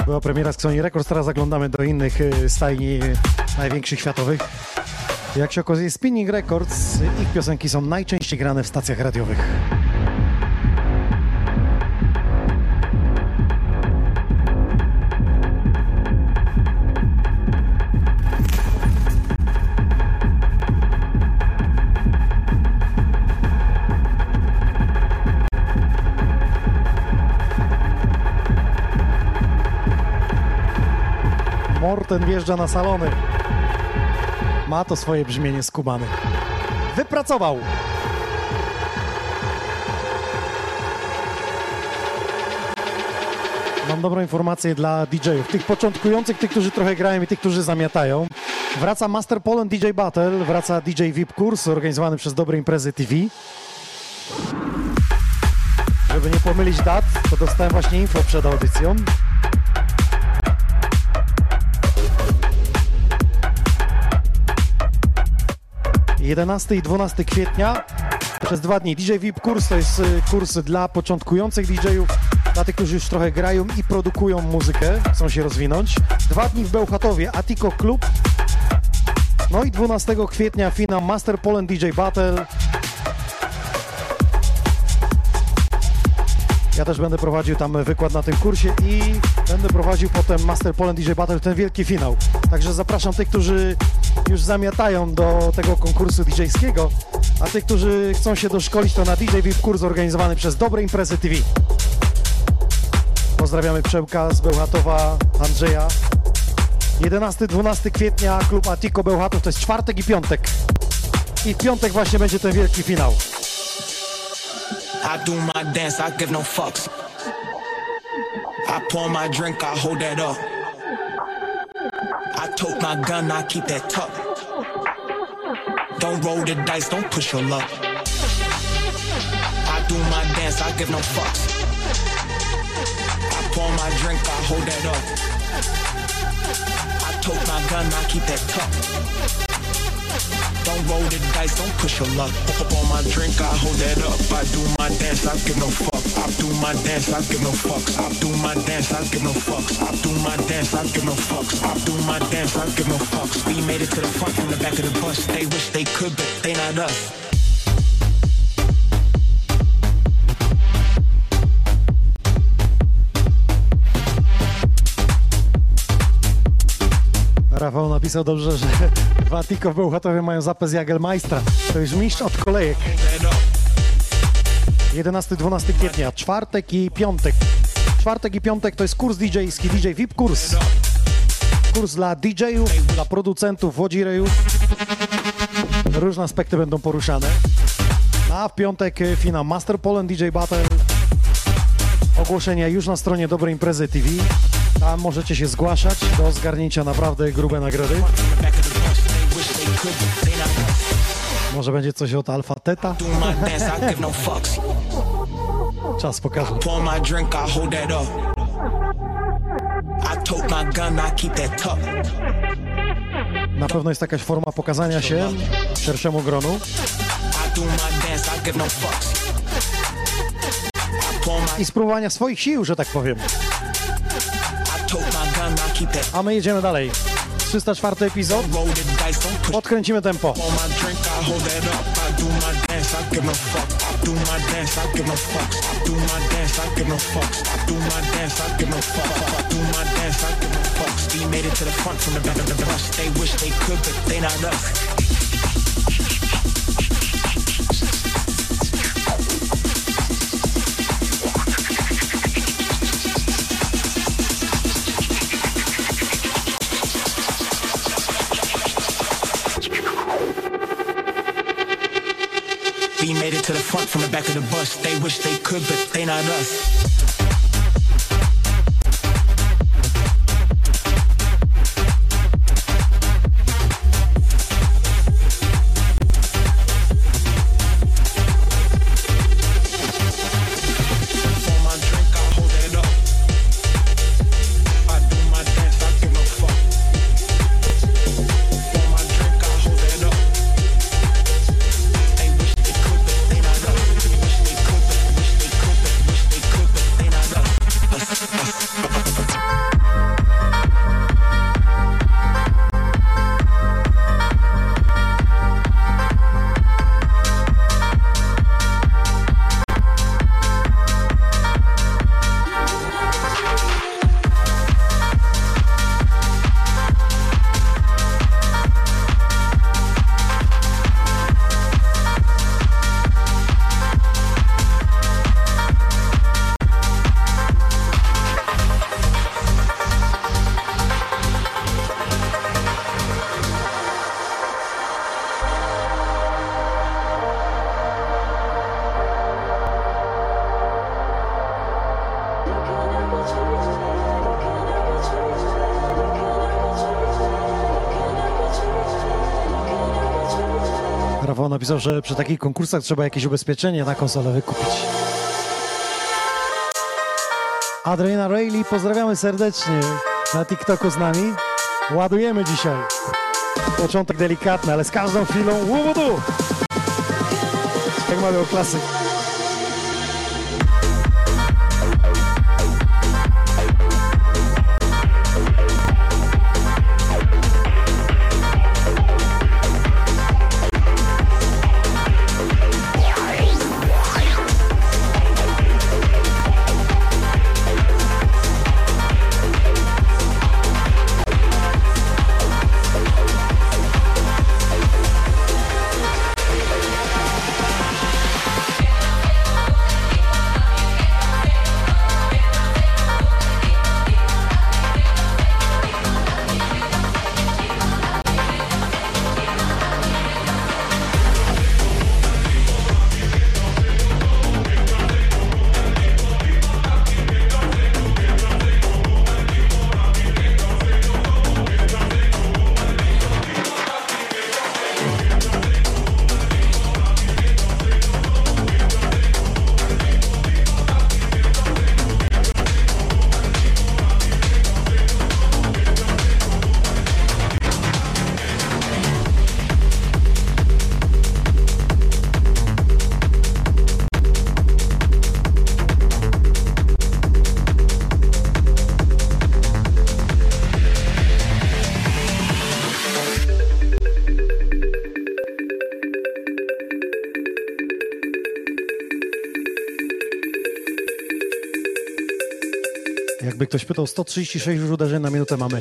Speaker 1: Była premiera z Sony Records, teraz zaglądamy do innych y, stajni największych światowych. Jak się okazuje, Spinning Records, ich piosenki są najczęściej grane w stacjach radiowych. Morten wjeżdża na salony. Ma to swoje brzmienie skubany. Wypracował! Mam dobrą informację dla DJ-ów, tych początkujących, tych, którzy trochę grają i tych, którzy zamiatają. Wraca Master Poland DJ Battle, wraca DJ VIP kurs organizowany przez Dobre Imprezy TV. Żeby nie pomylić dat, to dostałem właśnie info przed audycją. 11 i 12 kwietnia przez dwa dni. DJ VIP kurs to jest y, kurs dla początkujących DJ-ów, dla tych, którzy już trochę grają i produkują muzykę, chcą się rozwinąć. Dwa dni w Bełchatowie, Atiko Club. No i 12 kwietnia finał Master Poland DJ Battle. Ja też będę prowadził tam wykład na tym kursie i będę prowadził potem Master Poland DJ Battle, ten wielki finał. Także zapraszam tych, którzy już zamiatają do tego konkursu DJ-skiego, a tych, którzy chcą się doszkolić, to na DJ VIP kurs organizowany przez Dobre Imprezy TV. Pozdrawiamy Przełka z Bełchatowa, Andrzeja. 11-12 kwietnia klub Atiko Bełchatów, to jest czwartek i piątek. I w piątek właśnie będzie ten wielki finał.
Speaker 7: I do my dance, I give no fucks. I pour my drink, I hold that up. I tote my gun, I keep that tuck. Don't roll the dice, don't push your luck. I do my dance, I give no fucks. I pour my drink, I hold that up. I tote my gun, I keep that tuck. Don't roll the dice, don't push your luck. Up on my drink, I hold that up. I do my dance, I give no fuck. I do my dance, I give no fucks. I do my dance, I give no fucks. I do my dance, I give no fucks. I do my dance, I give no fucks. We made it to the front from the back of the bus. They wish they could, but they not us.
Speaker 1: Rafał napisał dobrze, że w Atiko w Bełchatowie mają zapę z Jagelmeistra. To już mistrz od kolejek.
Speaker 7: That up.
Speaker 1: 11-12 kwietnia, czwartek i piątek. Czwartek i piątek to jest kurs DJ-ski, DJ VIP kurs. Kurs dla DJ-ów, dla producentów, wodzirejów. Różne aspekty będą poruszane. A w piątek e, finał Master Poland DJ Battle. Ogłoszenia już na stronie Dobrej Imprezy TV. Tam możecie się zgłaszać do zgarnięcia naprawdę grube nagrody. Może będzie coś od Alfa Teta?
Speaker 7: No.
Speaker 1: Czas pokaże. Na pewno jest jakaś forma pokazania się szerszemu gronu.
Speaker 7: I no i
Speaker 1: spróbowania swoich sił, że tak powiem. A my jedziemy dalej. 304 epizod. Odkręcimy tempo.
Speaker 7: My drink, I hold that up. I to the front from the back of the bus. They wish they could, but they not us.
Speaker 1: Napisał, że przy takich konkursach trzeba jakieś ubezpieczenie na konsolę wykupić. Adriana Rayleigh, pozdrawiamy serdecznie na TikToku z nami. Ładujemy dzisiaj. Początek delikatny, ale z każdą chwilą łubudu! Jak mawiał klasyk. Ktoś pytał, 136 już uderzeń na minutę mamy.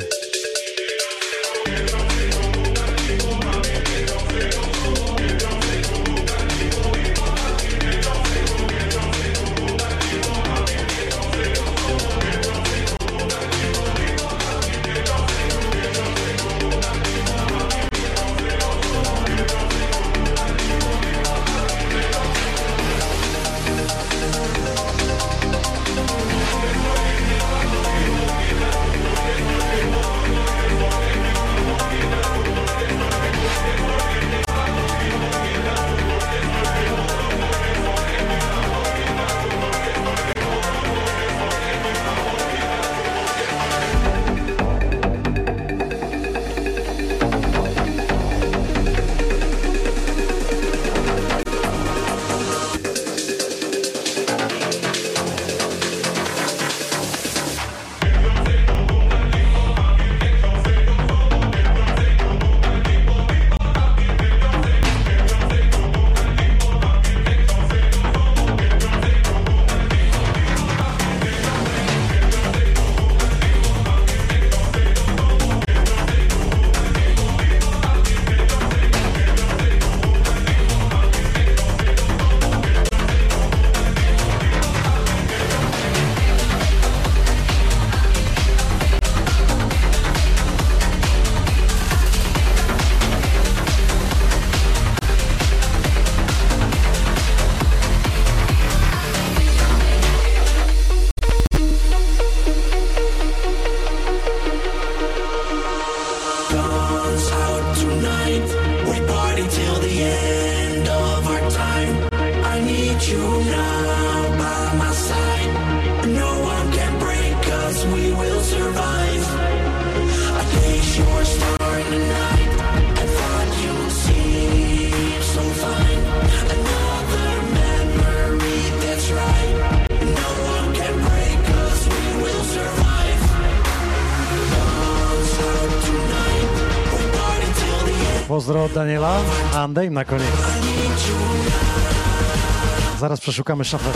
Speaker 1: Daniela, a Andej na koniec. Zaraz przeszukamy szafę.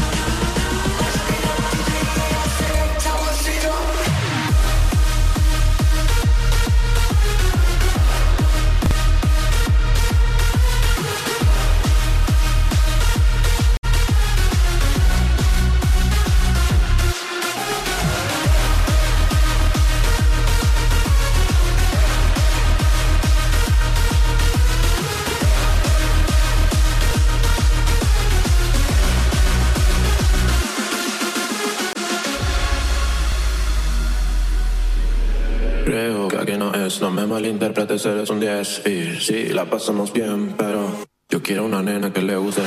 Speaker 8: malinterpretes, eres un 10 Y sí, la pasamos bien, pero yo quiero una nena que le guste.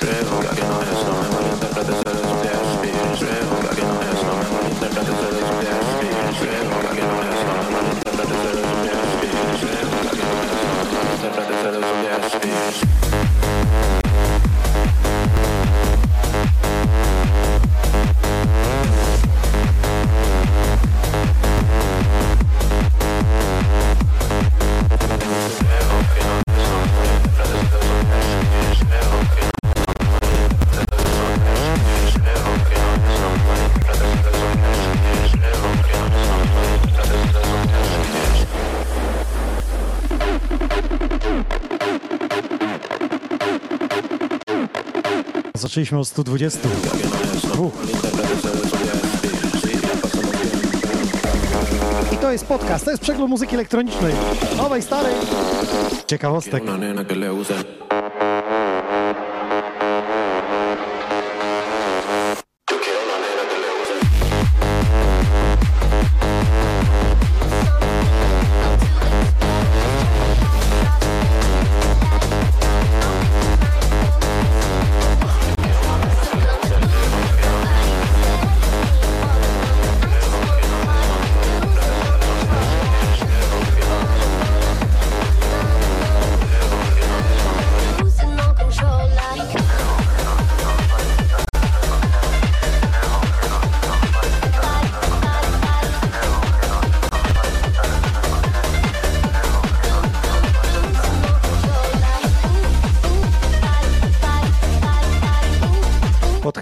Speaker 8: Pero
Speaker 1: zaczęliśmy od 120. I to jest podcast, to jest przegląd muzyki elektronicznej. Nowej, starej. Ciekawostek.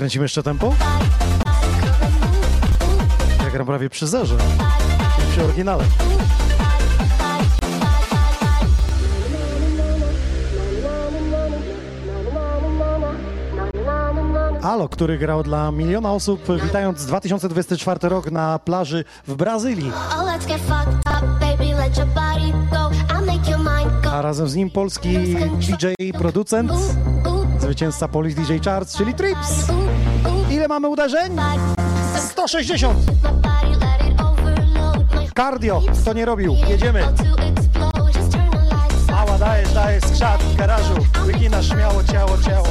Speaker 1: Kręcimy jeszcze tempo? Ja gram prawie przy zerze. Przy oryginale. Alo, który grał dla miliona osób, witając 2024 rok na plaży w Brazylii. A razem z nim polski DJ producent zwycięzca Polish DJ Charts, czyli Trips. Ile mamy uderzeń? 160. Cardio, kto nie robił, jedziemy. Mała, dajesz, dajesz, skrzat w garażu, wyginasz śmiało ciało, ciało.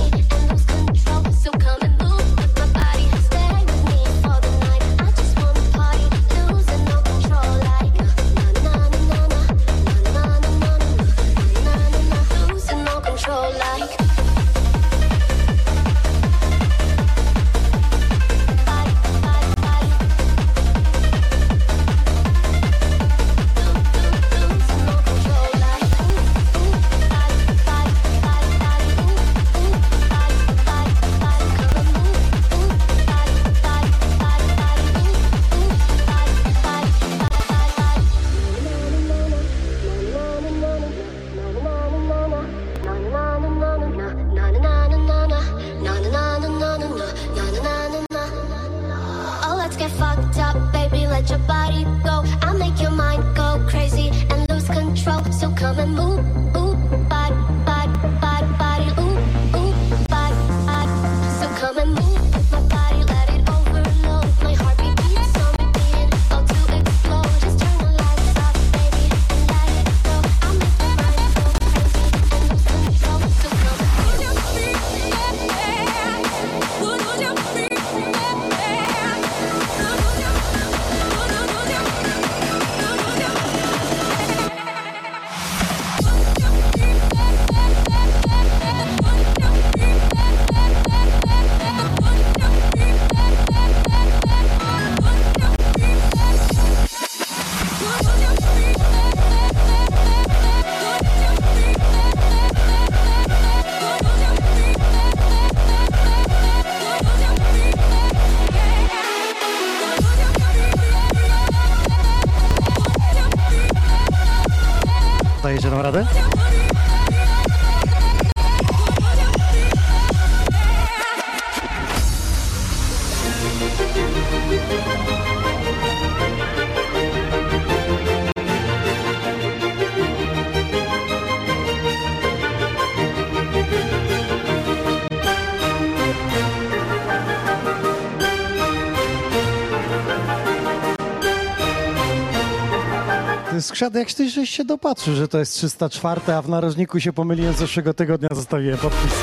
Speaker 1: Jak ty żeś się dopatrzył, że to jest 304, a w narożniku się pomyliłem z zeszłego tygodnia, zostawiłem podpis.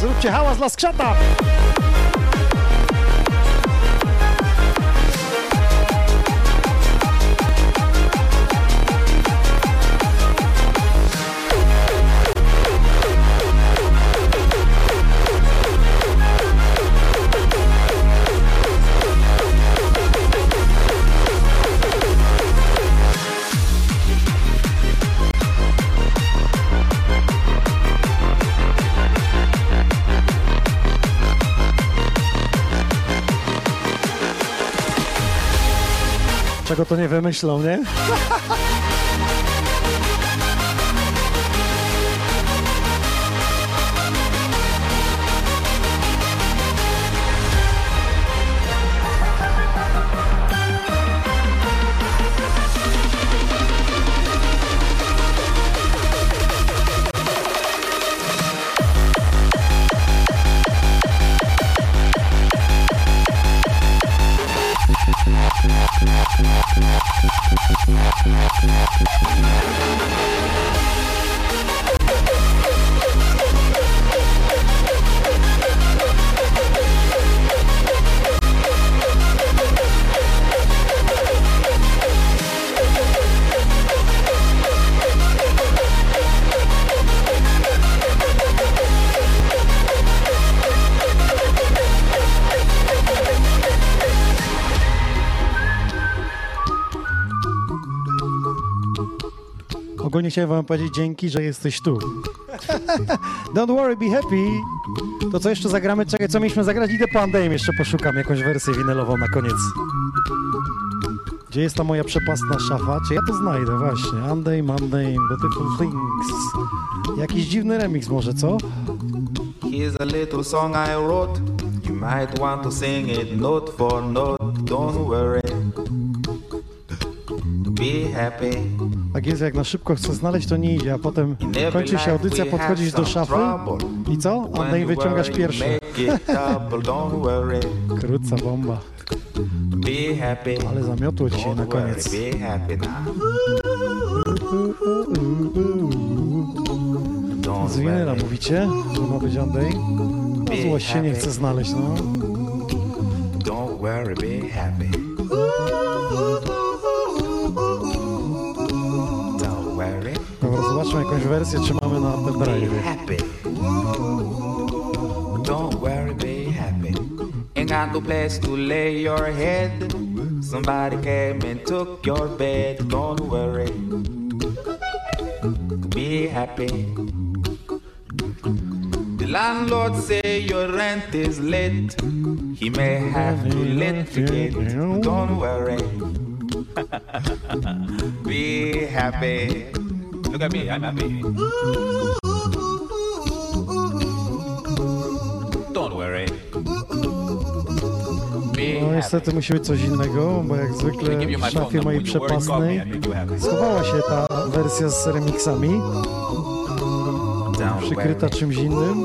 Speaker 1: Zróbcie hałas dla skrzata! Czego to nie wymyślą, nie? Chciałem wam powiedzieć dzięki, że jesteś tu. Don't worry, be happy. To co jeszcze zagramy? Czekaj, co mieliśmy zagrać? Idę po Andejm, jeszcze poszukam jakąś wersję winylową na koniec. Gdzie jest ta moja przepastna szafa? Czy ja to znajdę? Właśnie. Andejm, Andejm, Beautiful Things. Jakiś dziwny remix może, co?
Speaker 9: Here's a little song I wrote. You might want to sing it note for note. Don't worry. Be happy.
Speaker 1: Tak jest, jak na szybko chcę znaleźć, to nie idzie, a potem kończy się audycja, podchodzisz do szafy i co? Andejm wyciągasz pierwszy. Krótca bomba. Ale zamiotło dzisiaj na koniec. Z winyla mówicie, że ma być Andej? No złość się nie chce znaleźć, no.
Speaker 9: Don't worry, be happy.
Speaker 1: Jakąś wersję, czy mamy na pendrive.
Speaker 9: be happy. Don't worry, be happy. Ain't got no place to lay your head. Somebody came and took your bed. Don't worry. Be happy. The landlord say your rent is late. He may have to litigate. Don't worry. Be happy. Look at me, I'm happy. Don't worry.
Speaker 1: No niestety musi być coś innego, bo jak zwykle w szafie mojej przepasnej schowała się ta wersja z remixami, przykryta czymś innym.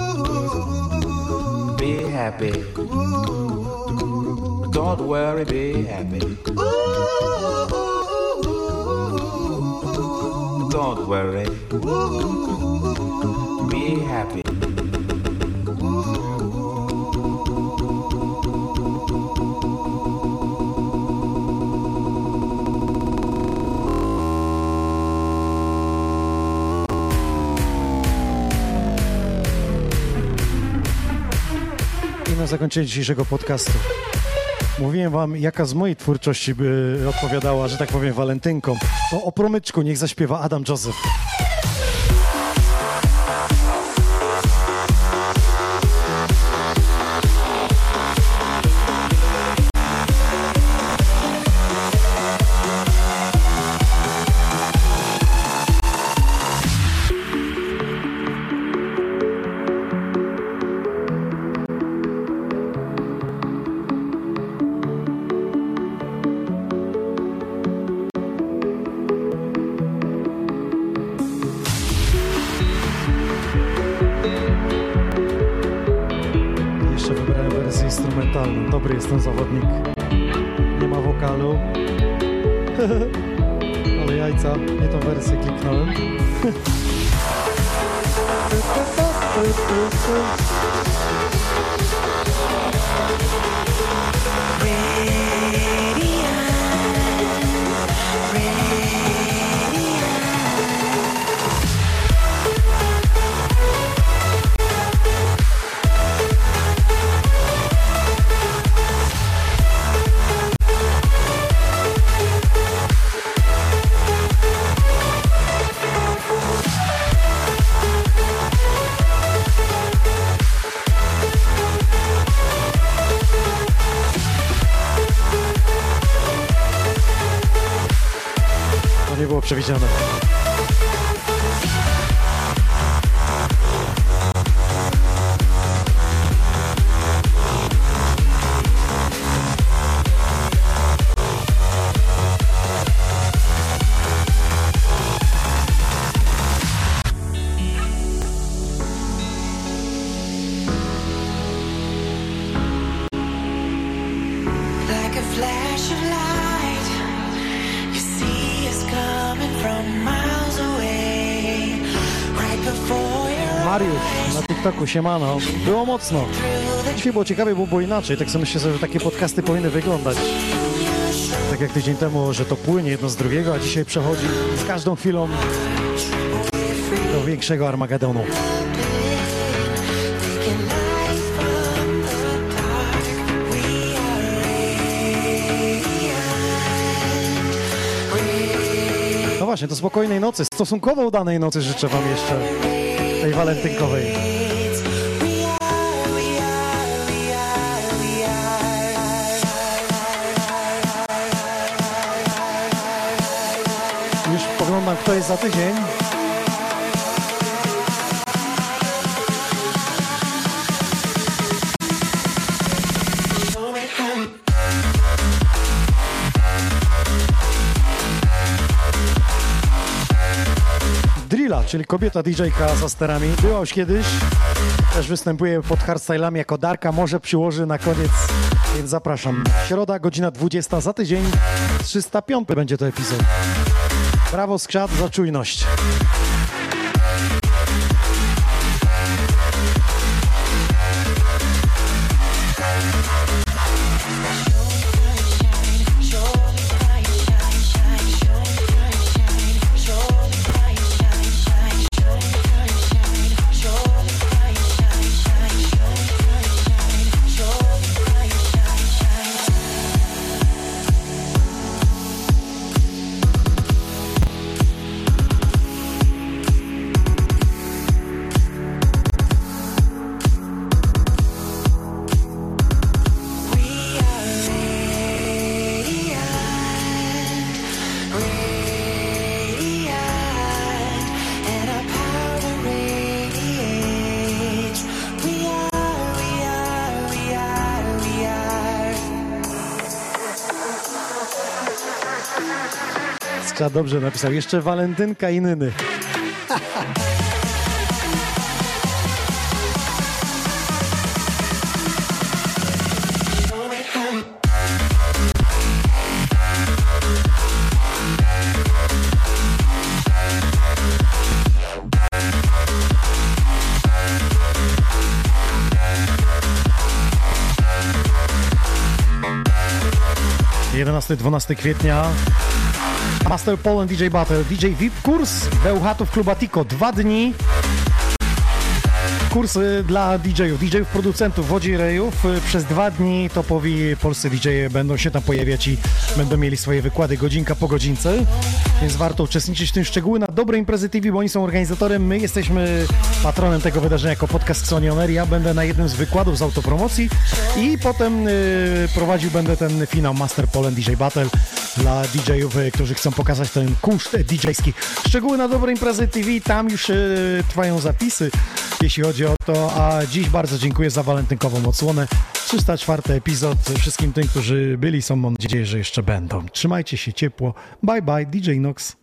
Speaker 9: be happy. Don't worry, be happy. Don't worry, be happy.
Speaker 1: Zakończenie dzisiejszego podcastu. Mówiłem wam, jaka z mojej twórczości by odpowiadała, że tak powiem, walentynkom. To o promyczku niech zaśpiewa Adam Joseph. Mariusz na TikToku, siemano. Było mocno. Dzisiaj było ciekawie, bo było inaczej. Tak sobie myślę, że takie podcasty powinny wyglądać. Tak jak tydzień temu, że to płynie jedno z drugiego, a dzisiaj przechodzi z każdą chwilą do większego Armagedonu. Właśnie, to spokojnej nocy, stosunkowo udanej nocy życzę Wam jeszcze, tej walentynkowej. Już poglądam, kto jest za tydzień. Czyli kobieta DJ-ka za sterami, była już kiedyś. Też występuje pod hardstylami jako Darka, może przyłoży na koniec, więc zapraszam. Środa, godzina 20 za tydzień, 305 będzie to epizod. Brawo skrzat za czujność. Dobrze napisał. Jeszcze walentynka i nyny. Jedenasty, 12 kwietnia Master Poland DJ Battle, DJ VIP kurs Bełchatów Kluba Tico. Dwa dni kursy dla DJ-ów, DJ-ów producentów Wodzi Rejów. Y, Przez dwa dni topowi polscy DJ-e będą się tam pojawiać i będą mieli swoje wykłady godzinka po godzince, więc warto uczestniczyć w tym szczegóły na Dobre Imprezy TV, bo oni są organizatorem, my jesteśmy patronem tego wydarzenia jako podcast Sony On Air. Ja będę na jednym z wykładów z autopromocji i potem y, prowadził będę ten finał Master Poland DJ Battle dla DJ-ów, y, którzy chcą pokazać ten kunszt DJ-ski. Szczegóły na Dobre Imprezy TV, tam już y, trwają zapisy, jeśli chodzi o to, a dziś bardzo dziękuję za walentynkową odsłonę. 304 epizod. Wszystkim tym, którzy byli, są mam nadzieję, że jeszcze będą. Trzymajcie się ciepło. Bye bye, DJ Nox.